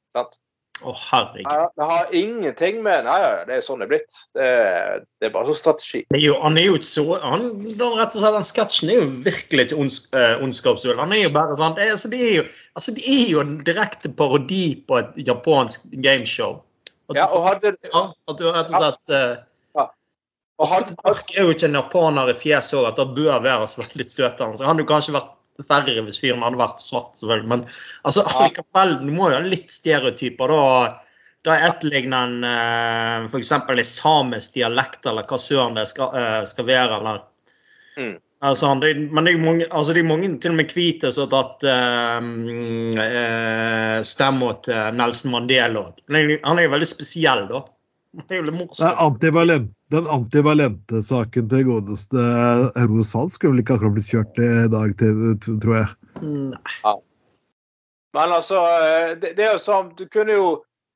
Speaker 3: Å, herregud.
Speaker 2: Det har ingenting med Nei, ja, det er sånn det er blitt. Det, det er bare sånn strategi.
Speaker 3: Det jo, han er jo ikke så han, den, rett og slett, den sketsjen er jo virkelig ikke ons, uh, ondskapsfull. Han er jo bare sånn det altså, det, er jo, altså, det er jo en direkte parodi på et japansk gameshow. At,
Speaker 2: Ja, og hadde-
Speaker 3: ja, at du rett og slett eh,
Speaker 2: Ja. Og han,
Speaker 3: Mark er jo ikke en japaner i fjeset òg, at det bør være så veldig støtende. Så han hadde jo kanskje vært verre hvis fyren hadde vært svart, selvfølgelig. Men altså, allikevel, du må jo ha litt stereotyper, da. Da etterligner en eh, f.eks. i samisk dialekt, eller hva søren det skal, eh, skal være. eller
Speaker 2: Mm.
Speaker 3: Altså, det, men det er mange, altså det er mange til og med hvite som har tatt eh, eh, stemma til Nelson Mandela òg. Han er jo veldig spesiell, da. Det er jo litt morsomt.
Speaker 1: Det er
Speaker 3: antivalent.
Speaker 1: ambivalent, den antivalente saken til godeste Herodes Fall skulle vel ikke akkurat blitt kjørt i dag, til, tror jeg.
Speaker 3: Ja.
Speaker 2: Men altså, eh, det, det er jo sånn Du kunne jo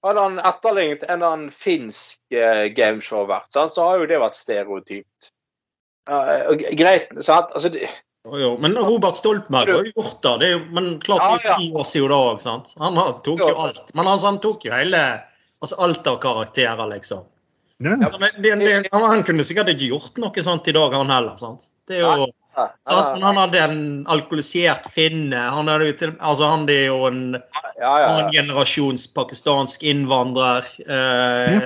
Speaker 2: Hadde han etterlignet en eller annen finsk eh, gameshow-vert, så har jo det vært stereotypt. Ja, eh, og greit, sant? Altså, det,
Speaker 3: Jo, jo. Men Robert Stoltenberg har jo gjort det. det er jo, men klart
Speaker 2: ja,
Speaker 3: Ja, ti år siden da òg, sant. Han tok jo alt. Men altså, han tok jo hele Altså alt av karakterer, liksom.
Speaker 1: Ja.
Speaker 3: Det, det, det, han, kunne sikkert ikke gjort noe sånt i dag, han heller. sant? Det er jo,
Speaker 2: ja,
Speaker 3: sant? Men han hadde en alkoholisert finne. Han hadde altså han er jo en
Speaker 2: ja, ja,
Speaker 3: annen
Speaker 2: ja.
Speaker 3: generasjons pakistansk innvandrer. Eh,
Speaker 1: Jeg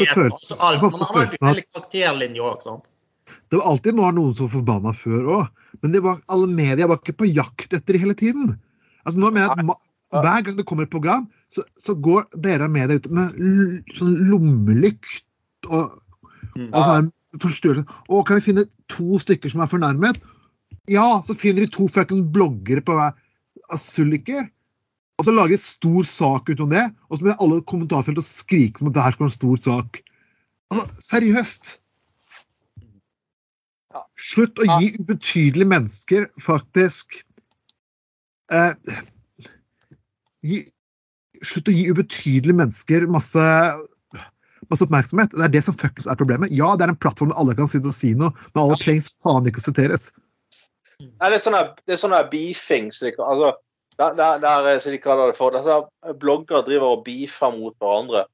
Speaker 1: jeg
Speaker 3: altså alt. Men han hadde hele karakterlinja òg, sant.
Speaker 1: Det var alltid var noen som forbanna før òg, men det var, alle media var ikke på jakt etter det hele tiden. Altså nå mener jeg at ma- Hver gang det kommer et program, så, så går dere av media ut med l sånn lommelykt og,
Speaker 3: Mm.
Speaker 1: og sånn forstyrrelse. Å, kan vi finne to stykker som er fornærmet? Ja, så finner de to fuckings bloggere på hver sulliker. Og så lager de stor sak ut om det, og så blir alle kommentarfelt og skrike som at det her skal være en stor sak. Altså, seriøst!
Speaker 2: Ja.
Speaker 1: Slutt å gi ubetydelige mennesker faktisk eh, gi, Slutt å gi ubetydelige mennesker masse, masse oppmerksomhet. Det er det som fuckings er problemet. Ja, det er en plattform der alle kan sitte og si noe, men alle trengs faen ikke å siteres.
Speaker 2: Nei, det er sånn det er sånn her beefing, så de, altså, der, der, der, er- som de kaller det for. Disse bloggere driver og beefer mot hverandre.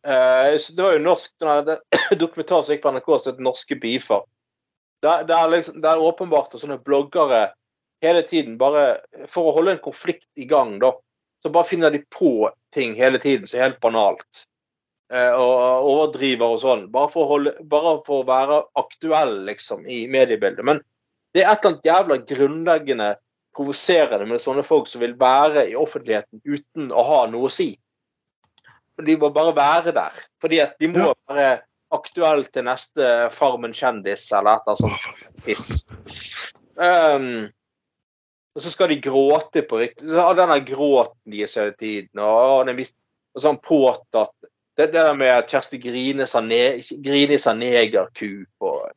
Speaker 2: Uh, det var jo norsk sånn [CLEARS THROAT] dokumentar som gikk på NRK som het 'Norske beefer'. Der, der, liksom, der er åpenbart sånne bloggere hele tiden bare For å holde en konflikt i gang, da, så bare finner de på ting hele tiden som er helt banalt. Eh, og overdriver og sånn. Bare for, å holde, bare for å være aktuell, liksom, i mediebildet. Men det er et eller annet jævla grunnleggende provoserende med sånne folk som vil være i offentligheten uten å ha noe å si. De må bare være der. Fordi at de må
Speaker 1: Ja.
Speaker 2: være aktuelle til neste Farmen kjendis eller et eller annet sånt piss. Um, og så skal de gråte på riktig Denne gråten deres hele tiden. Og, og sånn påtatt det, det der med at Kjersti Grine sa, negerkup og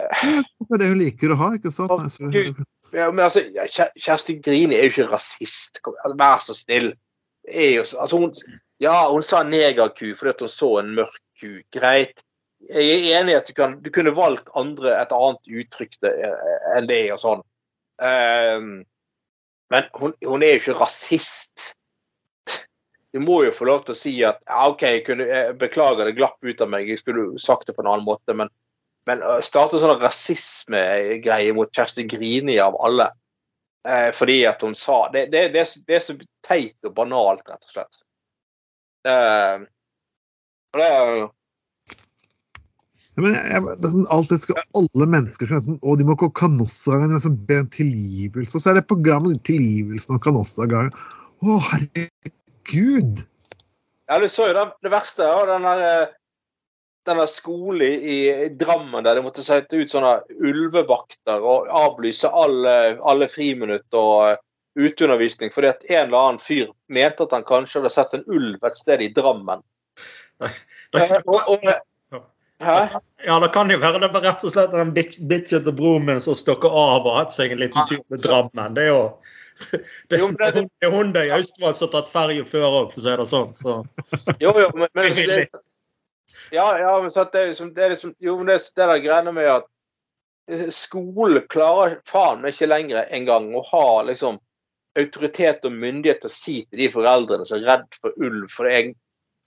Speaker 1: Det er det hun liker å ha, ikke sant? Og,
Speaker 2: Gud. ja, men altså, Kjersti Grine er jo ikke rasist. Altså, Vær så snill. Jo, altså, hun, ja, hun sa negerku fordi hun så en mørk ku. Greit. Jeg er enig i at du, kan, du kunne valgt andre, et annet uttrykk eh, enn det og sånn. Um, men hun, hun er jo ikke rasist. Du må jo få lov til å si at ja, OK, jeg, kunne, jeg beklager, det glapp ut av meg. Jeg skulle sagt det på en annen måte. Men, men å starte sånn rasismegreie mot Kjersti Grini av alle eh, fordi at hun sa Det, det, det, det er så teit og banalt, rett og slett. Eh, og det er jo
Speaker 1: men jeg, det sånn, alt det skal alle mennesker som å, de må gå Canossa-gang, sånn, be om tilgivelse. Og så er det programmet tilgivelsen og Canossa-gang. Å, herregud!
Speaker 2: Ja, du så jo det, det verste av den der den denne skolen i, i Drammen der de måtte sette ut sånne ulvevakter og avlyse alle, alle friminutt og eh, uteundervisning fordi at en eller annen fyr mente at han kanskje hadde sett en ulv et sted i Drammen. Eh, og, og, hæ?
Speaker 3: Ja, det kan jo være det var rett og slett den bitch- bitchete broren min som stokker av og hatt seg en liten tur til Drammen. Det er jo det,
Speaker 2: Jo, det-
Speaker 3: er hun der i Austevoll som har tatt ferja før òg, for å si det sånn. Så.
Speaker 2: Jo, jo, men, men det, Ja, ja, men så det, er liksom, det er liksom Jo, men det det der greiene med at skolen klarer faen meg ikke lenger engang å ha liksom autoritet og myndighet til å si til de foreldrene som er redd for ulv for en,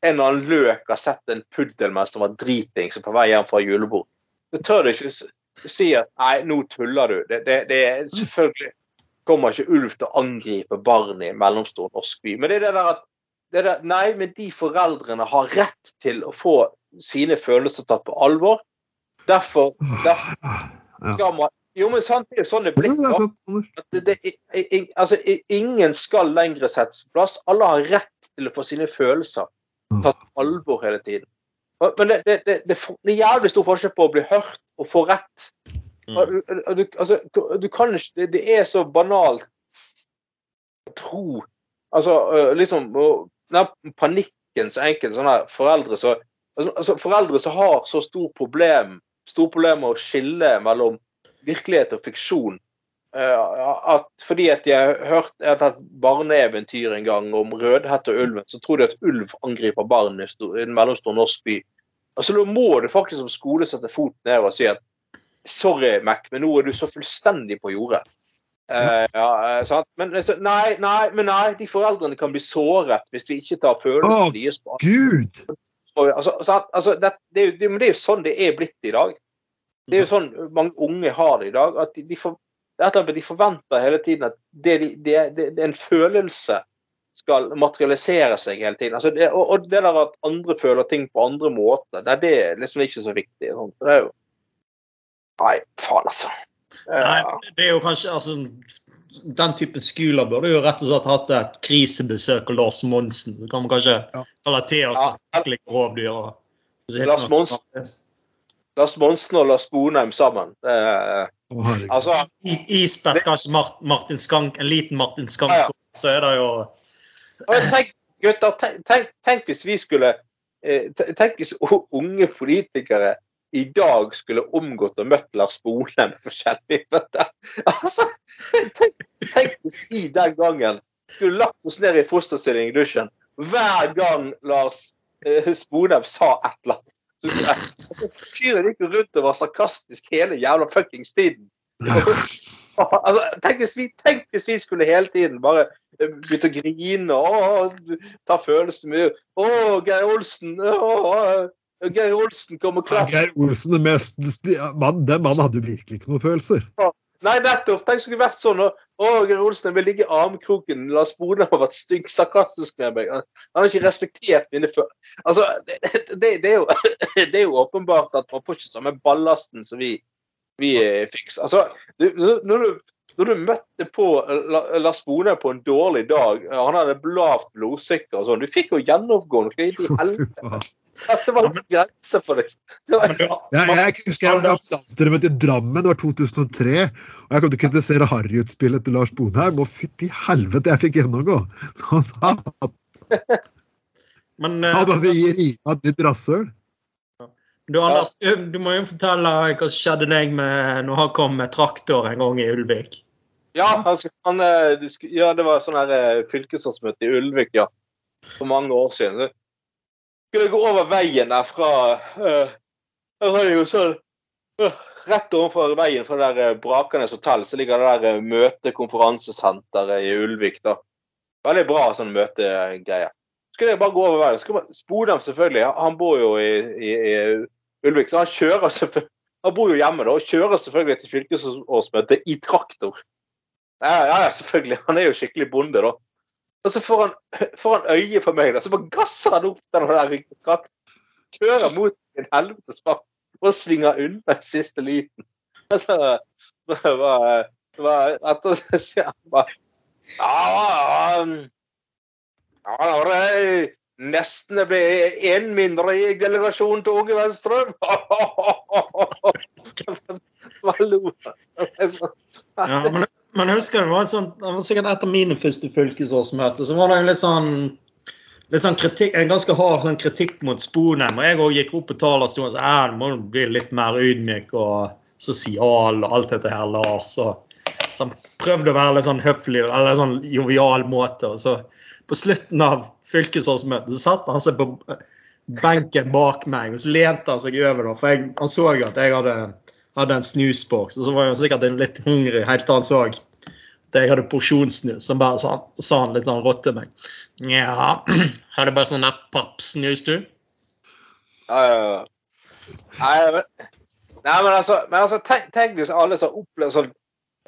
Speaker 2: en eller annen løk har sett en puddel mens som var driting som på vei hjem fra julebord. Så tør du ikke si at nei, nå tuller du. Det, det, det er selvfølgelig kommer ikke ulv til å angripe barn i en mellomstor norsk by. Men det er det der at det der, Nei, men de foreldrene har rett til å få sine følelser tatt på alvor. derfor, derfor skal man Jo, men sant, det er jo sånn det er blitt. altså, ingen skal lenger settes på plass. Alle har rett til å få sine følelser tatt på alvor hele tiden. Men det, det, det, det er jævlig stor forskjell på å bli hørt og få rett.
Speaker 3: Mm.
Speaker 2: Du, altså, du kan ikke det, er så banalt å tro Altså, øh, liksom den Panikken så enkelt sånne her foreldre så altså, altså, Foreldre som har så stor problem Store problemer med å skille mellom virkelighet og fiksjon. Eh, at fordi at de har hørt et barneeventyr en gang om Rødhette og ulven, så tror de at ulv angriper barn i en mellomstor norsk by. Altså, Da må du faktisk som skole sette foten ned og si at sorry, Mac, men nå er du så fullstendig på jordet. Uh, ja, eh, sant? Men så, nei, nei, men nei, de foreldrene kan bli såret hvis vi ikke tar følelsene deres på
Speaker 1: Gud!
Speaker 2: altså, altså, det, det, det, men det er jo sånn det er blitt i dag. Det er jo sånn mange unge har det i dag. at De, de, for, de forventer hele tiden at det, de- det, en følelse skal materialisere seg hele tiden. Altså det, og, og det der at andre føler ting på andre måter, det er liksom ikke så viktig. Sånn. Det er jo Nei, faen, altså. Eh,
Speaker 3: Nei, det er jo kanskje altså, Den typen skoler burde jo rett og slett hatt et krisebesøk av Lars Monsen. Så kan man kanskje
Speaker 1: Ja.
Speaker 3: relatere til oss
Speaker 2: Ja.
Speaker 3: virkelig rovdyr. og-
Speaker 2: Lars Monsen. Lars Monsen og Lars Bonheim sammen. Det er,
Speaker 1: Å,
Speaker 2: altså,
Speaker 3: I- Isbeth, kanskje Mart, Martin Skank, en liten Martin Skank,
Speaker 2: Ja, ja.
Speaker 3: så er det jo
Speaker 2: Og tenk, gutter, tenk, tenk, tenk hvis vi skulle eh, Tenk hvis unge politikere i dag skulle omgått og møtt Lars Bonheim forskjellig. vet du. Altså, tenk, tenk hvis vi den gangen skulle lagt oss ned i fosterstilling i dusjen hver gang Lars eh, Sponheim sa et eller annet. Så- altså, Fyren gikk rundt og var sarkastisk hele jævla fuckings tiden. Altså, tenk, hvis vi, tenk hvis vi skulle hele tiden bare begynte begynne å grine og ta følelsene med Å, Geir Olsen! Å, Geir Olsen kom og.
Speaker 1: Geir Olsen, er mest, mann, den mannen hadde jo virkelig ikke noen følelser.
Speaker 2: Nei, nettopp! Tenk skulle vært sånn. Å, Geir Olsen vil ligge i armkroken. Lars Bodø har vært stygg sarkastisk med meg. Han har ikke respektert mine følelser. Altså, det, det, det, er jo, [LAUGHS] det er jo åpenbart at man får ikke samme ballasten som vi, vi eh, fikk. Altså, når, du, når du møtte på Lars Bone på en dårlig dag, han hadde lavt blodsukker og sånn, du fikk jo gjennomgående hva i helvete. Det var en grense for det. det var,
Speaker 3: Men
Speaker 1: Jeg, husker jeg var på landsstyremøte i Drammen, det var 2003. Og jeg kom til å kritisere Harry-utspillet til Lars Bonheim, og fytti helvete, jeg fikk gjennomgå! [LAUGHS] Han sa at
Speaker 3: men eh,
Speaker 1: han bare gir rima et nytt rasshøl.
Speaker 3: du, Anders, du, du må jo fortelle hva som skjedde deg med når han kom med traktor en gang i Ulvik.
Speaker 2: Ja, han, han, eh, det skulle- ja, det var sånn her eh, i Ulvik, ja. For mange år siden. Skulle jeg gå over veien der fra uh, Jeg var jo sånn uh, Rett overfor veien fra det der eh, Brakernes hotell så ligger det der møtekonferansesenteret i Ulvik. da. Veldig bra sånn møtegreie. Skulle jeg bare gå over veien. Skulle Spodem selvfølgelig, han bor jo i, i, i Ulvik, så han kjører selvfølgelig Han bor jo hjemme da, og kjører selvfølgelig til fylkesårsmøte i traktor. Ja, ja, selvfølgelig. Han er jo skikkelig bonde, da. Og så får han, [LAUGHS] får han øye på meg, da, så bare gasser han opp den der Kjører mot en helvetes fart og svinger unna i siste liten. Altså, [LAUGHS] det var, det var etter så sier han bare Ja, ja, ja, det nesten det ble én mindre i delegasjonen til Åge Venstre. [LAUGHS] ja, men
Speaker 3: Ja, men, men husker det var, sånn, det var sikkert etter mine første fylkesårsmøter, så var det litt sånn litt sånn kritikk, En ganske hard sånn kritikk mot Sponheim. Og jeg òg gikk opp på talerstolen og sa at du må bli litt mer ydmyk og sosial og alt dette her, Lars. Og, så han prøvde å være litt sånn høflig eller sånn jovial måte. og så På slutten av fylkesårsmøtet så satt han seg på benken bak meg, og så lente han seg over. da, For jeg, han så at jeg hadde hadde en snusboks, og så var jeg sikkert en litt hungrig helt til han så at jeg hadde porsjonssnus. Så bare sa, sa han litt sånn rått til meg. Ja, har du bare sånn der pappsnus, du?
Speaker 2: Ja, ja, ja. Nei, men, nei, men altså, men altså tenk, tenk hvis alle som opplever sånn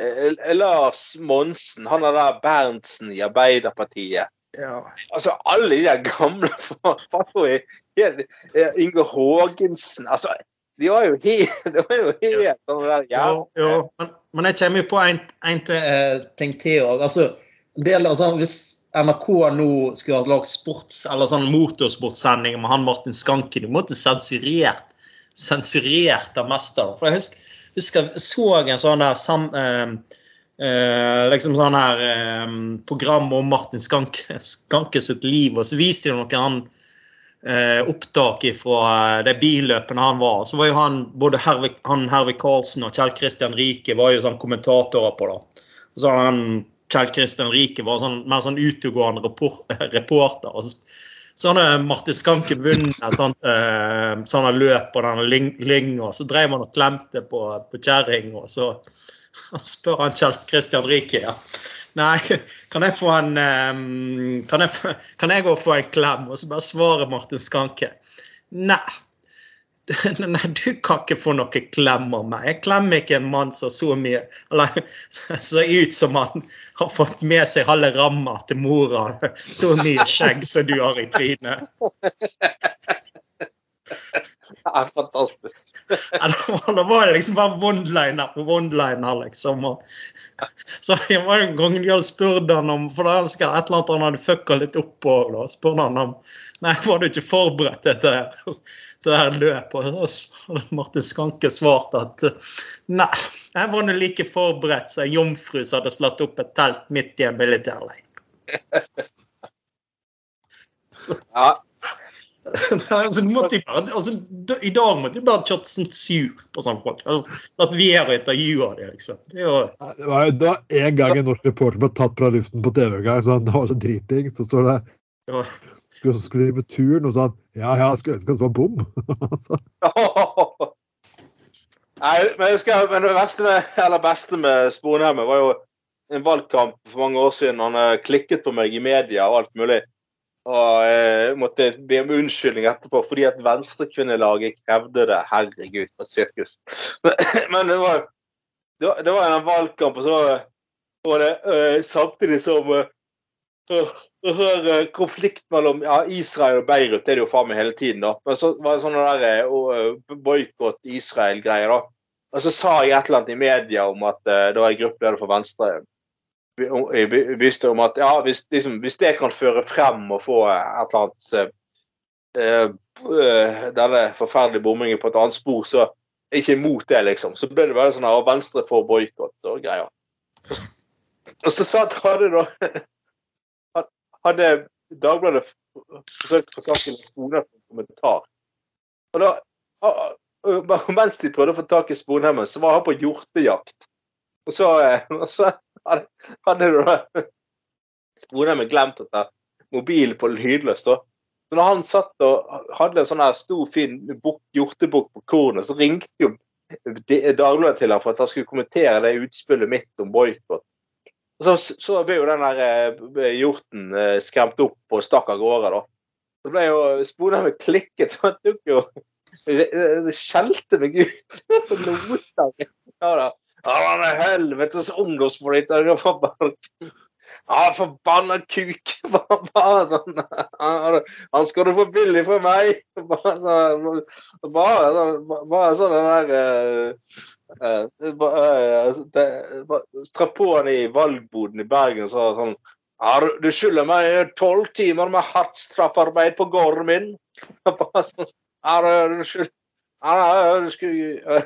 Speaker 2: eh, Lars Monsen, han er der Berntsen i Arbeiderpartiet.
Speaker 3: Ja.
Speaker 2: Altså, alle de der gamle. Inge Haagensen. Altså, De var jo helt [LAUGHS] Det var jo helt sånn der ja.
Speaker 3: Jo, jo. Men, men jeg kommer jo på en, en til, eh, ting til òg. Altså, altså, hvis NRK nå skulle ha lagd sports, eller sånn motorsportsending med han Martin Skanken, de måtte sensurert sensurert av det. For jeg husker, husker jeg så en sånn der sam, eh, eh, liksom sånn her eh, program om Martin Skanke, Skanke sitt liv, og så viste de noen han opptak fra de billøpene han var. Så var jo han, både Hervik, han Karlsen og Kjell Kristian Rike var jo sånn kommentatorer på det. Og så han Kjell Kristian Rike var sånn, mer sånn utegående [LAUGHS] reporter. og så hadde Martin Skanke vunnet sånt, eh, sånne løp på denne lynga. Så drev han og klemte på, på kjerringa, og [LAUGHS] så spør han Kjell Kristian Rike ja. Nei, kan jeg få en kan, jeg, kan jeg gå og få en klem? Og så bare svarer Martin Skanke. Nei, [LAUGHS] Nei, du kan ikke få noe klem av meg. Jeg klemmer ikke en mann som så mye Eller [LAUGHS] ser ut som han har fått med seg halve ramma til mora. [LAUGHS] Så mye skjegg som du har i trynet. [LAUGHS]
Speaker 2: Er fantastisk. [LAUGHS]
Speaker 3: Ja, da var det liksom bare one-liner på one-liner, liksom. Og, så det var en gang de hadde spurt han om For da skal et eller annet han hadde fucka litt opp på. Da spurte han om Nei, var du ikke forberedt til dette [LAUGHS] det her løpet? Og så hadde Martin Skanke svart at nei, jeg var nå like forberedt som en jomfru som hadde slått opp et telt midt i en militærleir.
Speaker 2: Ja.
Speaker 3: Altså, bare, altså, I dag måtte de bare kjørt sånn sur på sånne folk. Altså, at vi er og intervjuer dem, liksom. Det, var,
Speaker 1: det var, det var en gang en norsk reporter ble tatt fra luften på TV. en gang, så Det var så driting. Så står det
Speaker 3: det
Speaker 1: skulle, skulle drive turen, og sa han ja, ja, skulle ønske det var bom. [LAUGHS]
Speaker 2: Nei, men, jeg husker, men det verste med, eller beste med Sponheimen var jo en valgkamp for mange år siden. Han eh, klikket på meg i media og alt mulig. Og jeg eh, måtte be om unnskyldning etterpå fordi at Venstrekvinnelaget krevde det. Herregud, for et sirkus. Men, [LAUGHS] men det, var, det, var, det en valgkamp, og så var det uh, samtidig som uh, konflikt mellom ja, Israel og Beirut det er det jo faen meg hele tiden. da. Men så var det sånne der uh, boikott Israel-greier. da. Og så sa jeg et eller annet i media om at uh, det var en gruppeleder for Venstre jeg visste om at ja, hvis, liksom, hvis, det kan føre frem og få et eller annet uh, denne forferdelige bommingen på et annet spor, så er jeg ikke imot det, liksom. Så ble det bare sånn at Venstre får boikott og greier. Og så sa hadde da hadde Dagbladet forsøkt å få tak i Sponheim en kommentar. Og da, mens de prøvde å få tak i Sponheimen, så var han på hjortejakt. Og så, [LAUGHS] og så hadde, du da Sponheimen glemt å ta mobilen på lydløs. da. Så når han satt og hadde en sånn her stor, fin buk, hjortebukk på kornet, så ringte jo Dagbladet til ham for at han skulle kommentere det utspillet mitt om boikott. Så, så ble jo den der eh, hjorten eh, skremt opp og stakk av gårde, da. Så ble jo Sponheim klikket, [LAUGHS] så han tok jo skjelte meg ut. [LAUGHS] ja, da. Han er helvetes ungdomspolitiker. Ja, forbanna kuk! [LAUGHS] Bare sånn Han skal du få billig for meg! [LAUGHS] Bare sånn Bare, bare sånn der Traff på han i valgboden i Bergen og sa sånn ja, Du skylder meg tolv timer med hardt straffarbeid på gården min. [LAUGHS] Bare sånn, ja, du skylder ja, du skulle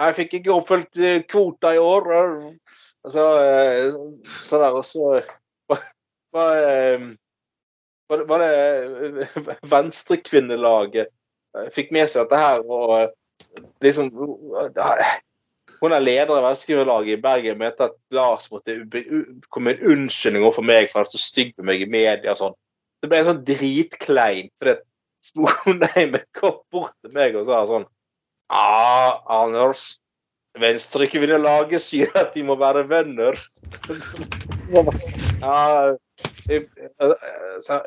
Speaker 2: jeg fikk ikke oppfylt eh, kvota i år. Altså, sånn der, og så var, eh, var, var det Venstrekvinnelaget fikk med seg dette her og liksom Hun er leder av Venstrekvinnelaget i Bergen mente at Lars måtte komme med en unnskyldning overfor meg for å være så stygg med meg i media og sånn. Det ble sånn dritkleint. fordi Sponheim kom bort til meg og sa sånn Ja, Anders. Venstrekvinnelaget sier at de må være venner. ja,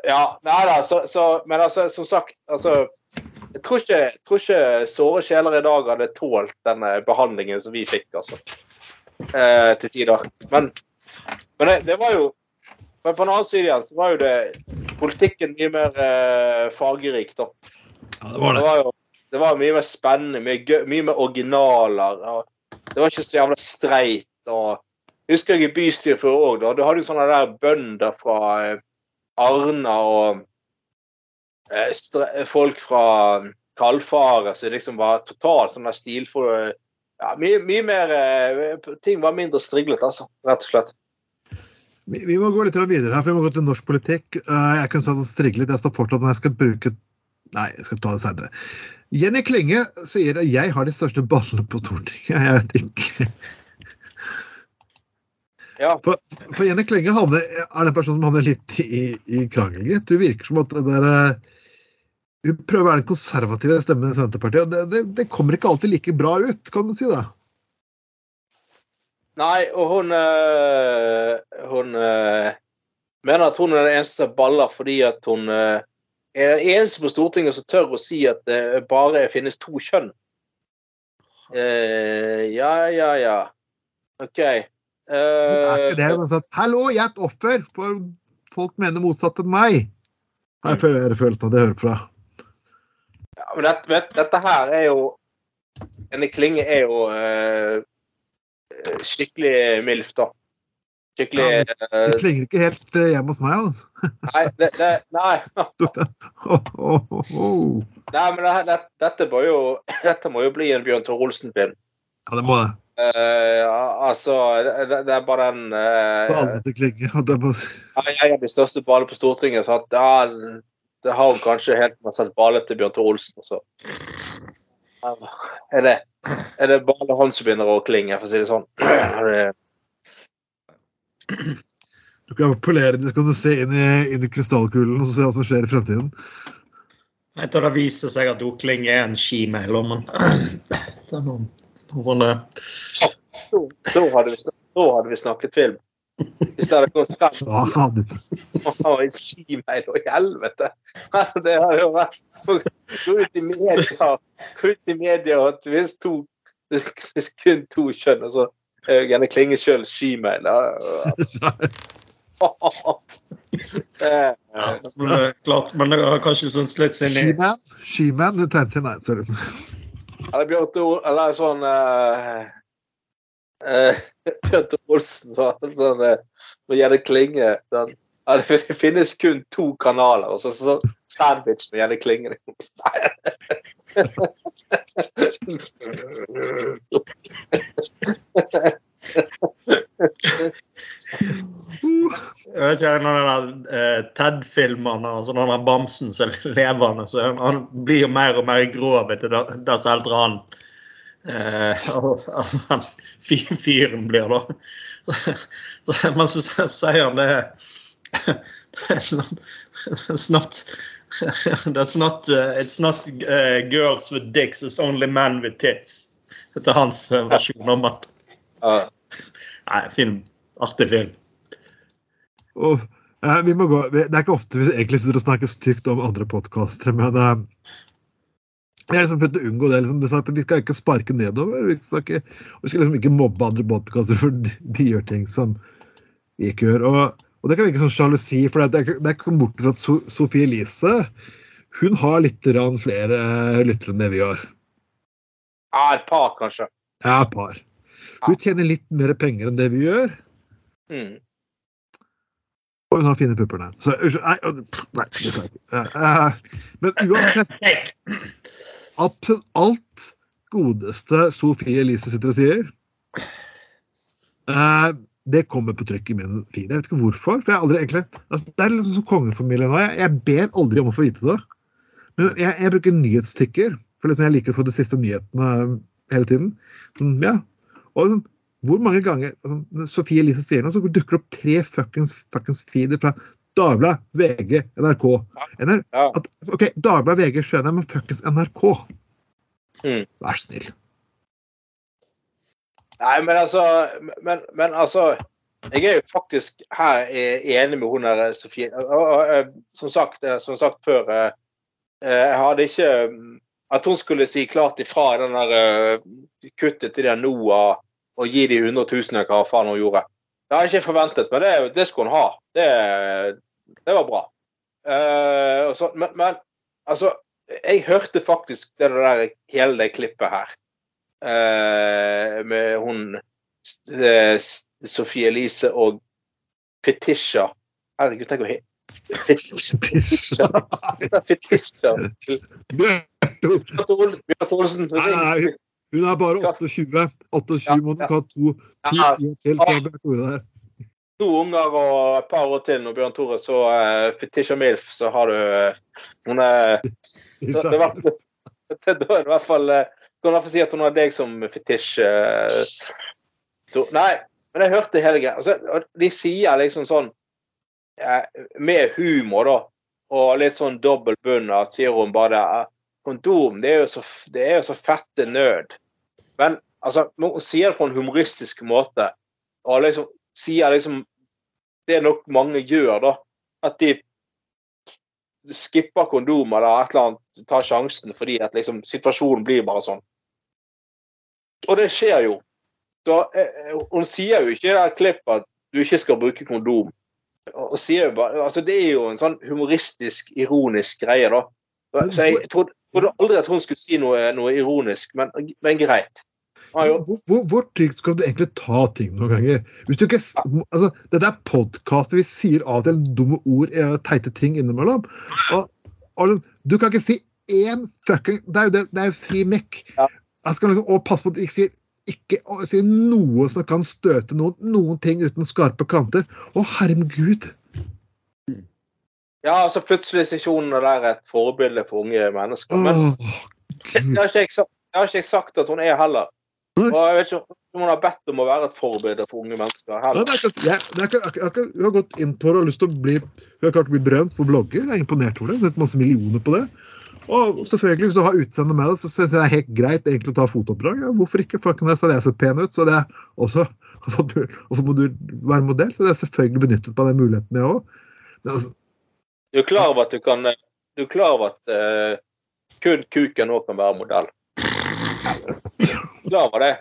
Speaker 2: ja Nei da, så, så, Men altså, som sagt altså, Jeg tror ikke, tror ikke såre sjeler i dag hadde tålt den behandlingen som vi fikk, altså. Eh, til tider. Men, men det, det, var jo Men på den annen side igjen så var jo det politikken mye mer eh, fargerik, da.
Speaker 1: Ja, det var det.
Speaker 2: det var jo, Det var mye mer spennende, mye, gøy, mye mer originaler. Og det var ikke så jævla streit. og jeg husker jeg i bystyret før òg, da. Du hadde jo sånne der bønder fra eh, Arna og eh, folk fra Kalfaret som liksom var totalt sånn der stilfull ja, mye, mye mer eh, Ting var mindre striglet, altså. Rett og slett.
Speaker 1: Vi, må gå litt videre her, for vi må gå til norsk politikk. Eh, Jeg kunne sagt striglet, jeg står fortsatt, men jeg skal bruke Nei, jeg skal ta det senere. Jenny Klinge sier at jeg har de største ballene på Stortinget. Jeg vet ikke.
Speaker 2: Ja.
Speaker 1: For, for Jenny Klinge havner, er den personen som havner litt i, i krangel, gitt. Du virker som at det der eh, Hun prøver å være den konservative stemmen i Senterpartiet, og det, det, det kommer ikke alltid like bra ut, kan du si det?
Speaker 2: Nei, og hun øh, Hun øh, mener at hun er den eneste som baller fordi at hun øh, er den eneste på Stortinget som tør å si at det bare finnes to kjønn. Uh, ja, ja, ja. OK.
Speaker 1: Det er ikke det,
Speaker 2: Eh,
Speaker 1: men sånn Hallo, jeg er et offer, for folk mener motsatt enn meg. Jeg føler jeg at jeg hører fra.
Speaker 2: ja, men dette, vet, dette her er jo Denne Klinge er jo uh, skikkelig MILF, da. Skikkelig
Speaker 1: Ja,
Speaker 2: øh,
Speaker 1: Det klinger ikke helt eh, hjemme hos meg, altså.
Speaker 2: Nei, det, det, nei.
Speaker 1: Oh, oh, oh.
Speaker 2: nei men det, det, dette, jo, [LAUGHS] dette må jo bli en Bjørn Tore Olsen-film.
Speaker 1: Ja, det må det.
Speaker 2: Uh, altså, det, er bare den uh,
Speaker 1: aldri til klinge. [LAUGHS]
Speaker 2: Jeg er den største bale på Stortinget, så at, ja, det har hun kanskje helt med sett bale til Bjørn Tore Olsen. Så. Er det, er det bare han som begynner å klinge, for å si det sånn? [CLEARS THROAT]
Speaker 1: Du kan polere det, så kan du se inn i, inn i krystallkulen og se hva som skjer i fremtiden.
Speaker 3: Jeg tror det viser seg at Okling er en skimailer, lommen. [CLEARS THROAT] det er noen, noen sånne
Speaker 2: Da da hadde vi, snak- hadde vi snakket film. Hvis det hadde gått frem [LAUGHS] og en skimail, og i helvete! [LAUGHS] Det hadde jo vært Gå ut i media, gå ut i media at det finnes kun to kjønn, og så Genne Klinge sjøl skimail. [LAUGHS] Eh,
Speaker 3: ja, men det er klart, men det har kanskje sånn slitt seg inn i
Speaker 1: She-man? She-man? Det tenkte jeg nei.
Speaker 2: Eller Bjørn Tore Eller sånn uh, uh, [LAUGHS] Bjørn Tore Olsen sånn, sånn uh, Når Gjerne Klinge den, ja, Det finnes kun to kanaler, og så, så sandwich med Gjerne Klinge.
Speaker 3: Jeg vet ikke, en av de eh, TED-filmene, altså den der bamsen som er levende, så han, blir jo mer og mer grov etter dess eldre han eh, [LAUGHS] altså, han fyren blir, da. [LAUGHS] Men så sier han det It's not, it's not That's not, uh, it's not uh, girls with dicks, it's only men with tits. Dette er hans eh, versjon om at
Speaker 2: Uh.
Speaker 3: Nei, film. Artig film.
Speaker 1: Oh, eh, vi må gå. Det er ikke ofte vi egentlig sitter og snakker stygt om andre podkastere, men eh, jeg har liksom prøvd å unngå det. Liksom, det sagt vi skal ikke sparke nedover. Vi skal, ikke, og vi skal liksom ikke mobbe andre podkaster for de, de gjør ting som vi ikke gjør. Og, og det kan virke som sjalusi, for det er, det er ikke bort fra at so, Sofie Elise hun har litt flere eh, lyttere enn det vi har.
Speaker 2: ja, et par, kanskje.
Speaker 1: Ja, et par. Hun tjener litt mer penger enn det vi gjør.
Speaker 2: Mm.
Speaker 1: Og hun har fine pupper, nei. Så, nei, nei, nei, men uansett Absolutt alt godeste Sofie Elise sitter og sier, eh, det kommer på trykk i min feed. Jeg vet ikke hvorfor. for jeg aldri egentlig, altså, Det er liksom som kongefamilien nå. Jeg, jeg ber aldri om å få vite det. Men jeg, jeg bruker nyhetstikker, for liksom jeg liker å få de siste nyhetene eh, hele tiden. Sånn, ja. Og liksom, hvor mange ganger altså, Sofie Elise sier noe, så dukker det opp tre fuckings, fuckings feeder fra Dagbladet, VG, NRK. NR, at, ok, Dagbladet, VG skjønner jeg, men fuckings NRK.
Speaker 2: Mm.
Speaker 1: Vær så snill.
Speaker 2: Nei, men altså Men, men altså Jeg er jo faktisk her eh, enig med hun der Sofie. Og, Som sagt, eh, som sagt før eh, eh, Jeg hadde ikke mm, At hun skulle si klart ifra den der eh, kuttet til den NOAH og gi de 100 000 eller hva faen hun gjorde. Det har jeg ikke forventet, men det, det skulle hun ha. Det, det var bra. Uh, så, men, men altså Jeg hørte faktisk det der, hele det klippet her. Eh, med hun eh, S- Sofie Elise og Fetisha. Herregud, tenk å. Fetisha. Fetisha. Bjørn Thoresen.
Speaker 1: Hun er bare 28. 28 må nok ha to til før Bjørn der.
Speaker 2: to unger og et par år til når Bjørn Tore, så uh, Fetisha Milf, så har du Hun er [LAUGHS] [LAUGHS] Da, er det i hvert fall Kan derfor si at hun har deg som fetisj. eh, Nei, men jeg hørte hele greia. Altså, de sier liksom sånn eh, Med humor, da, og litt sånn dobbel bunn, at sier hun bare det, Kondom, det er jo så, det er jo så fette nød. Men altså, hun sier det på en humoristisk måte, og liksom sier liksom Det er nok mange gjør, da. At de skipper kondom eller et eller annet, tar sjansen fordi at liksom situasjonen blir bare sånn. Og det skjer jo. Så eh, Hun sier jo ikke i det klippet at du ikke skal bruke kondom. Og sier jo bare, altså Det er jo en sånn humoristisk, ironisk greie, da. Så jeg trodde, trodde aldri at hun skulle si noe, noe ironisk, men, men greit.
Speaker 1: Hvor, hvor, hvor trygt skal du egentlig ta ting noen ganger? Hvis du ikke, altså, Dette er podkaster. vi sier av og til dumme ord, eh, teite ting innimellom. Og, og du kan ikke si én fucking Det er jo, det, det er jo fri
Speaker 2: mekk.
Speaker 1: Jeg skal liksom, og passe på at du ikke sier ikke å si noe som kan støte noen, noen ting uten skarpe kanter. Å, herregud!
Speaker 2: Ja, altså plutselig er hun der et forbilde for unge mennesker. Men
Speaker 1: Åh,
Speaker 2: det har jeg det har ikke jeg sagt at hun er heller.
Speaker 1: Nei.
Speaker 2: Og jeg vet ikke om hun har bedt om å være et forbilde for unge mennesker heller.
Speaker 1: er jeg, har gått inn på det og lyst til å bli Hun har klart å bli berømt for blogger. Jeg er imponert over det. Det er masse millioner på det. Og selvfølgelig, hvis du har utseende med det, så syns jeg det er helt greit egentlig å ta fotoppdrag. Ja, hvorfor ikke? Fucking jeg sett pen ut. Så det er også [LAUGHS] Hvorfor må du være modell? Så det er selvfølgelig benyttet på den muligheten, jeg òg. Altså,
Speaker 2: Du er klar over at du kan Du er klar over at uh, kun kuken òg kan være modell? [LAUGHS] Klar over det?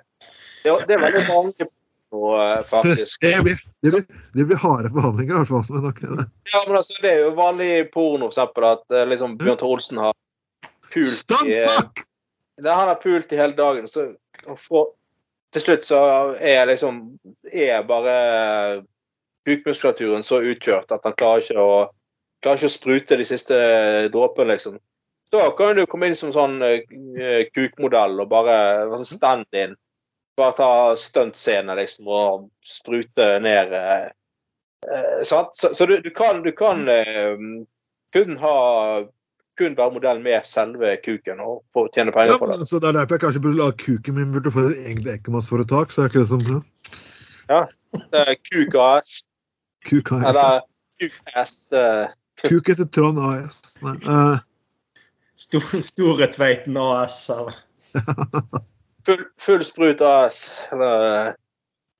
Speaker 2: Det, det er veldig mange nå, eh, faktisk.
Speaker 1: det, blir, det, blir, det blir harde forhandlinger, i hvert fall. Men ok, det.
Speaker 2: Ja, men altså, Det er jo vanlig i porno, for eksempel, at eh, liksom, Bjørn Tore Olsen har pult i det Han har pult i hele dagen, så for, til slutt så er liksom er bare bukmuskulaturen så utkjørt at han klarer ikke å klarer ikke å sprute de siste dråpene, liksom. Så kan du komme inn som sånn uh, kukmodell og bare sånn stand-in. Bare ta stuntscene, liksom, og sprute ned uh, sant? Så, så du, du kan, du kan eh, kun ha kun være modell med selve kuken og få tjene
Speaker 1: Ja,
Speaker 2: penger på det.
Speaker 1: Så det er derfor jeg kanskje burde la kuken min burde få et egentlig ekkemannsforetak. Så er ikke det som ja.
Speaker 2: Det er Kuk AS.
Speaker 1: Kuk AS.
Speaker 2: Eller Kuk AS.
Speaker 1: Kuk etter Trond AS. Nei, eh,
Speaker 3: Stor, Store Tveiten AS. Eller. [LAUGHS]
Speaker 2: Full, full sprut AS. Eller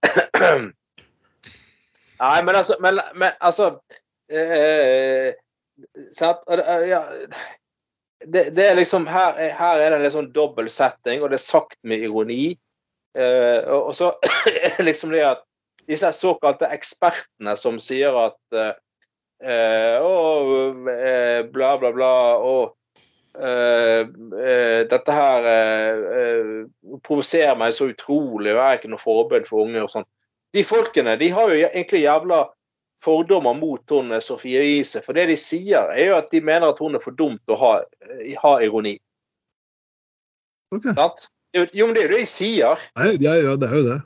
Speaker 2: [CLEARS THROAT] Nei, men altså Men, men altså eh, sant? Ja, det, det er liksom her, er- her er det en litt sånn dobbel setting, og det er sagt med ironi. Eh, og, og så [CLEARS THROAT] er det liksom det at disse såkalte ekspertene som sier at eh, eh, å, eh, bla, bla, bla og eh, eh, dette her eh, eh, provoserer meg så utrolig, og jeg er ikke noe forbilde for unge og sånn. De folkene de har jo egentlig jævla fordommer mot hun eh, Sofie Riise. For det de sier, er jo at de mener at hun er for dumt å ha, eh, ha ironi.
Speaker 1: ok.
Speaker 2: Sant? Jo, jo, men det er jo det de sier.
Speaker 1: Nei, ja, ja, det er jo det.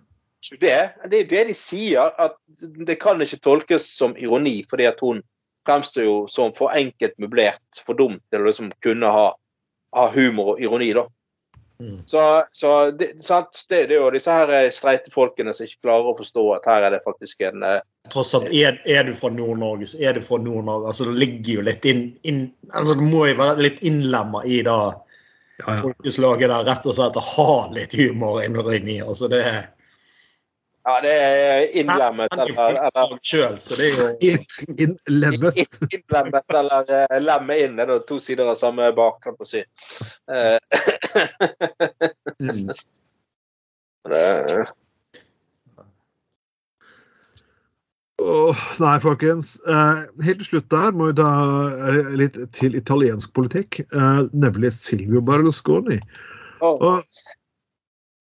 Speaker 2: Det, det er det de sier, at det kan ikke tolkes som ironi, fordi at hun fremstår jo som for enkelt møblert, for dumt til å liksom kunne ha, ha humor og ironi, da.
Speaker 3: Mm.
Speaker 2: Så, så det, sant? Det, det er jo disse her streite folkene som ikke klarer å forstå at her er det faktisk en eh,
Speaker 3: Tross alt, er, er du fra Nord-Norge, så er du fra Nord-Norge. Altså, det ligger jo litt inn, inn altså, Du må jo være litt innlemma i det
Speaker 1: Ja, ja.
Speaker 3: folkeslaget der, rett og slett. Å ha litt humor inni. Altså, det er
Speaker 2: Ja, det er innlemmet
Speaker 3: er
Speaker 2: eller, eller
Speaker 3: sjøl, så det er jo [LAUGHS]
Speaker 1: Innlemmet.
Speaker 2: Innlemmet eller uh, lemme inn. Det er da to sider av samme bak, kan man si. Uh,
Speaker 3: mm. [LAUGHS]
Speaker 2: det,
Speaker 1: Åh, nei, folkens. Eh, helt til slutt der må vi ta litt til italiensk politikk, eh, nemlig Silvio Berlusconi.
Speaker 2: Oh.
Speaker 1: Og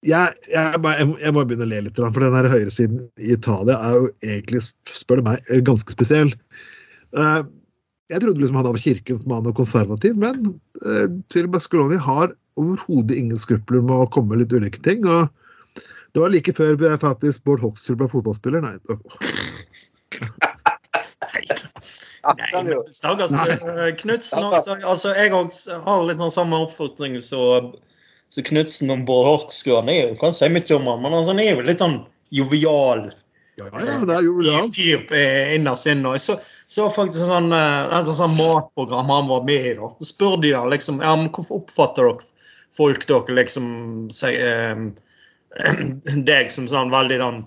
Speaker 1: jeg, jeg, jeg, må- jeg må begynne å le litt, for den her høyresiden i Italia er jo egentlig, spør du meg, eh, ganske spesiell. Eh, Jeg trodde liksom han var kirkens mann og konservativ, men til Silvio har overhodet ingen skrupler med å komme med litt ulike ting. og det var like før faktisk Bård Hoksrud ble fotballspiller. Nei,
Speaker 3: Nei,
Speaker 2: den
Speaker 3: stakkars eh, Knutsen altså, Jeg har litt sånn samme oppfatning som som Knutsen om Bård er jo, kan si mye om han, men altså, han er jo litt sånn jovial
Speaker 1: ja, ja, det er jo
Speaker 3: fyr eh, innerst inne. Jeg så, så faktisk sånn, eh, et sånn matprogram han var med i. da. Så spør de da liksom ja, men hvorfor oppfatter dere folk dere liksom si, eh, [CLEARS THROAT] deg som sånn veldig den,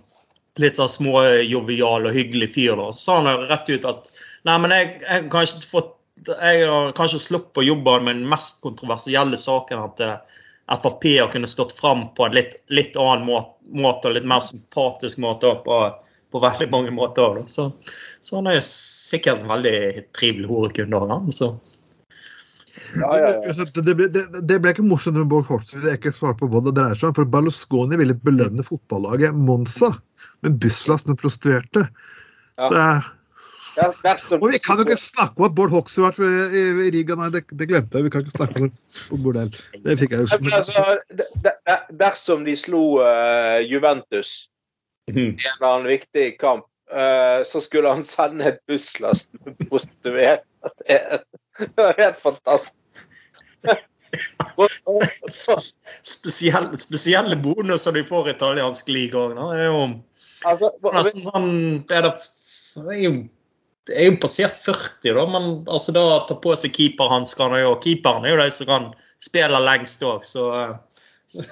Speaker 3: litt sånn små jovial og hyggelig fyr. da. Så sa han rett ut at nei, men jeg, jeg kanskje ikke fått jeg har kanskje sluppet å jobbe med den mest kontroversielle saken at eh, Frp har kunnet stått fram på en litt, litt annen måte, måte og litt mer sympatisk måte på, på veldig mange måter. Så, så han er sikkert en veldig trivelig horekunde òg, han. Så.
Speaker 2: ja, ja, ja.
Speaker 1: Det, det, ble, det, det ble ikke morsomt med Bård Hoksrud jeg ikke svarer på hva det dreier seg om. For Berlusconi ville belønne fotballaget Monza med busslast med prostituerte.
Speaker 2: Ja.
Speaker 1: Så jeg,
Speaker 2: Ja, dersom-
Speaker 1: og vi kan jo ikke snakke om at Bård Hoksrud har vært i, i Riga, nei, det, det glemte jeg. Vi kan ikke snakke om bordell. Det fikk jeg jo
Speaker 2: altså, de- de- dersom de slo uh, Juventus
Speaker 3: Mhm.
Speaker 2: i en eller annen viktig kamp, uh, så skulle han sende et busslast med prostituerte. Det er- helt fantastisk.
Speaker 3: Så spesielle, spesielle bonuser de får i italiensk liga òg. Det er jo
Speaker 2: altså,
Speaker 3: nesten sånn Det er, da, det er jo det er jo passert 40, da, men altså da tar på seg keeperhanskene. Og keeperen er jo de som kan spille lengst òg, så eh,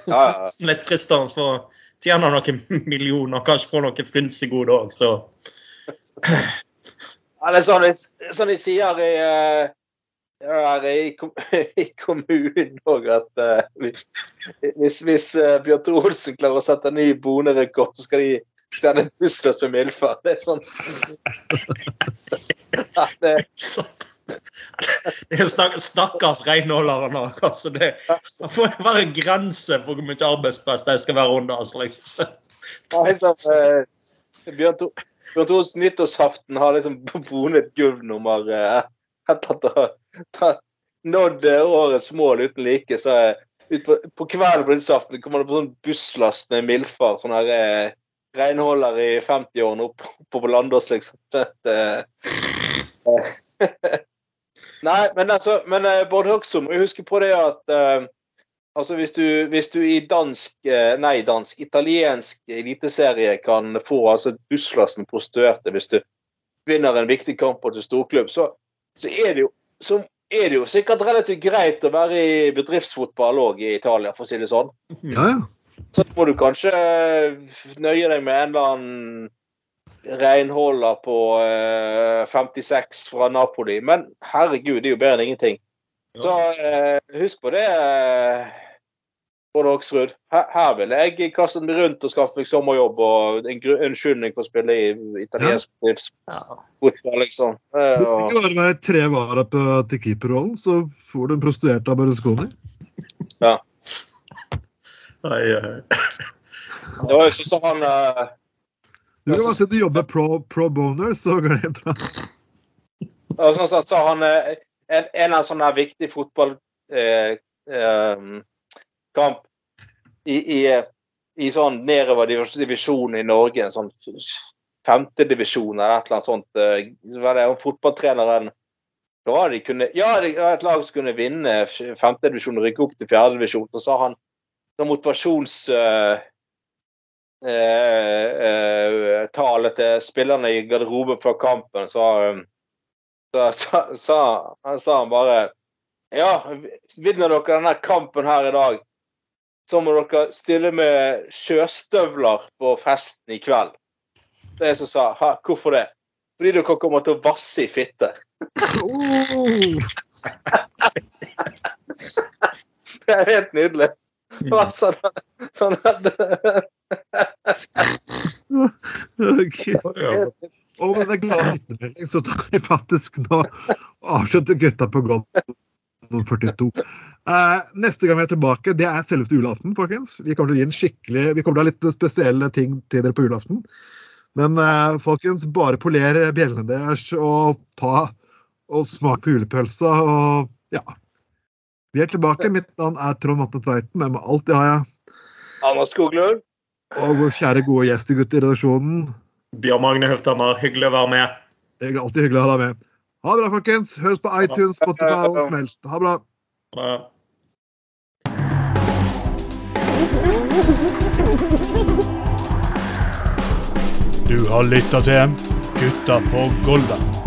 Speaker 2: Ja, ja. [LAUGHS]
Speaker 3: litt fristende for å tjene noen [LAUGHS] millioner, kanskje få noen frynsegoder òg, så [CLEARS THROAT]
Speaker 2: Ja, det er sånn, sånn de sier i, eh, her i, kom- [LAUGHS] i kommunen òg, at eh, hvis, hvis, eh, Tore Olsen klarer å sette en ny bonerekord, så skal de sende er bussløs med Milfa. Det er sånn ja, det,
Speaker 3: Det stakkars renholderen nå. Altså det, det må være grenser for hvor mye arbeidspress de skal være under. Altså, liksom.
Speaker 2: ja, liksom, eh, Bjørn To- Bjørn nyttårsaften har liksom bonet gulvnummer eh, nådd eh, årets mål uten like. Så eh, ut på, på kvelden på nyttårsaften kommer det på sånn busslast med Milfar. Sånn her eh, renholder i 50-årene oppe på Landås, liksom. Eh, [LAUGHS] Nei, men altså men eh, Bård Høgsum, husk på det at uh, altså hvis du, hvis du i dansk Nei, dansk, italiensk eliteserie kan få altså busslass med prostituerte hvis du vinner en viktig kamp mot en storklubb, så, så, er det jo, så er det jo sikkert relativt greit å være i bedriftsfotball òg i Italia, for å si det sånn.
Speaker 1: Ja, ja.
Speaker 2: Så må du kanskje eh, nøye deg med en eller annen renholder på eh, 56 fra Napoli. Men herregud, det er jo bedre enn ingenting. Så eh, husk på det, eh, Bård Hoksrud. Her, her vil jeg kastet meg rundt og skaffe meg sommerjobb og en unnskyldning for å spille i italiensk fotball, liksom. Eh,
Speaker 1: Det skal ikke bare være tre varer på til keeperrollen, så får du en prostituert av Berlusconi.
Speaker 3: Nei,
Speaker 2: Det var jo sånn som han uh,
Speaker 1: Du kan bare si at du jobber pro, pro boner, så går det bra.
Speaker 2: Sånn som sa han eh, en, en av sånne viktige fotballkamp eh, eh, kamp i, i, i sånn nedover divisjon i Norge, en sånn femtedivisjon eller et eller annet sånt. eh, Så var det om fotballtreneren da de kunne, Ja, det var et lag som kunne vinne femtedivisjon og rykke opp til fjerdedivisjon. Så sa han som motivasjons... eh, eh, eh, til spillerne i garderoben før kampen, så, så, så, sa, han sa han bare Ja, vinner dere denne kampen her i dag, så må dere stille med sjøstøvler på festen i kveld. Det er jeg som sa. Hæ, hvorfor det? Fordi dere kommer til å vasse i fitte.
Speaker 1: Oh, [LAUGHS]
Speaker 2: Det er helt nydelig. Sånn, sånn at.
Speaker 1: Og med den glade vitnemelding så tar vi faktisk nå avslutter Gutta på golf. 42. Eh, neste gang vi er tilbake, det er selveste julaften, folkens. Vi kommer til å gi en skikkelig, vi kommer til å ha litt spesielle ting til dere på julaften. Men eh, folkens, bare poler bjellene deres og ta og smak på julepølsa og ja. Vi er tilbake. Mitt navn er Trond Vatne Tveiten. Med meg alltid har jeg
Speaker 2: Anna Skoglund.
Speaker 1: og vår kjære gode gjestegutt i redaksjonen.
Speaker 3: Bjørn Magne Høfthammer, hyggelig å være med.
Speaker 1: Det er alltid hyggelig å ha deg med. Ha det bra, folkens. Høres på iTunes, Spotify og som helst. Ha det bra.
Speaker 4: Du har lytta til Gutta på Golda.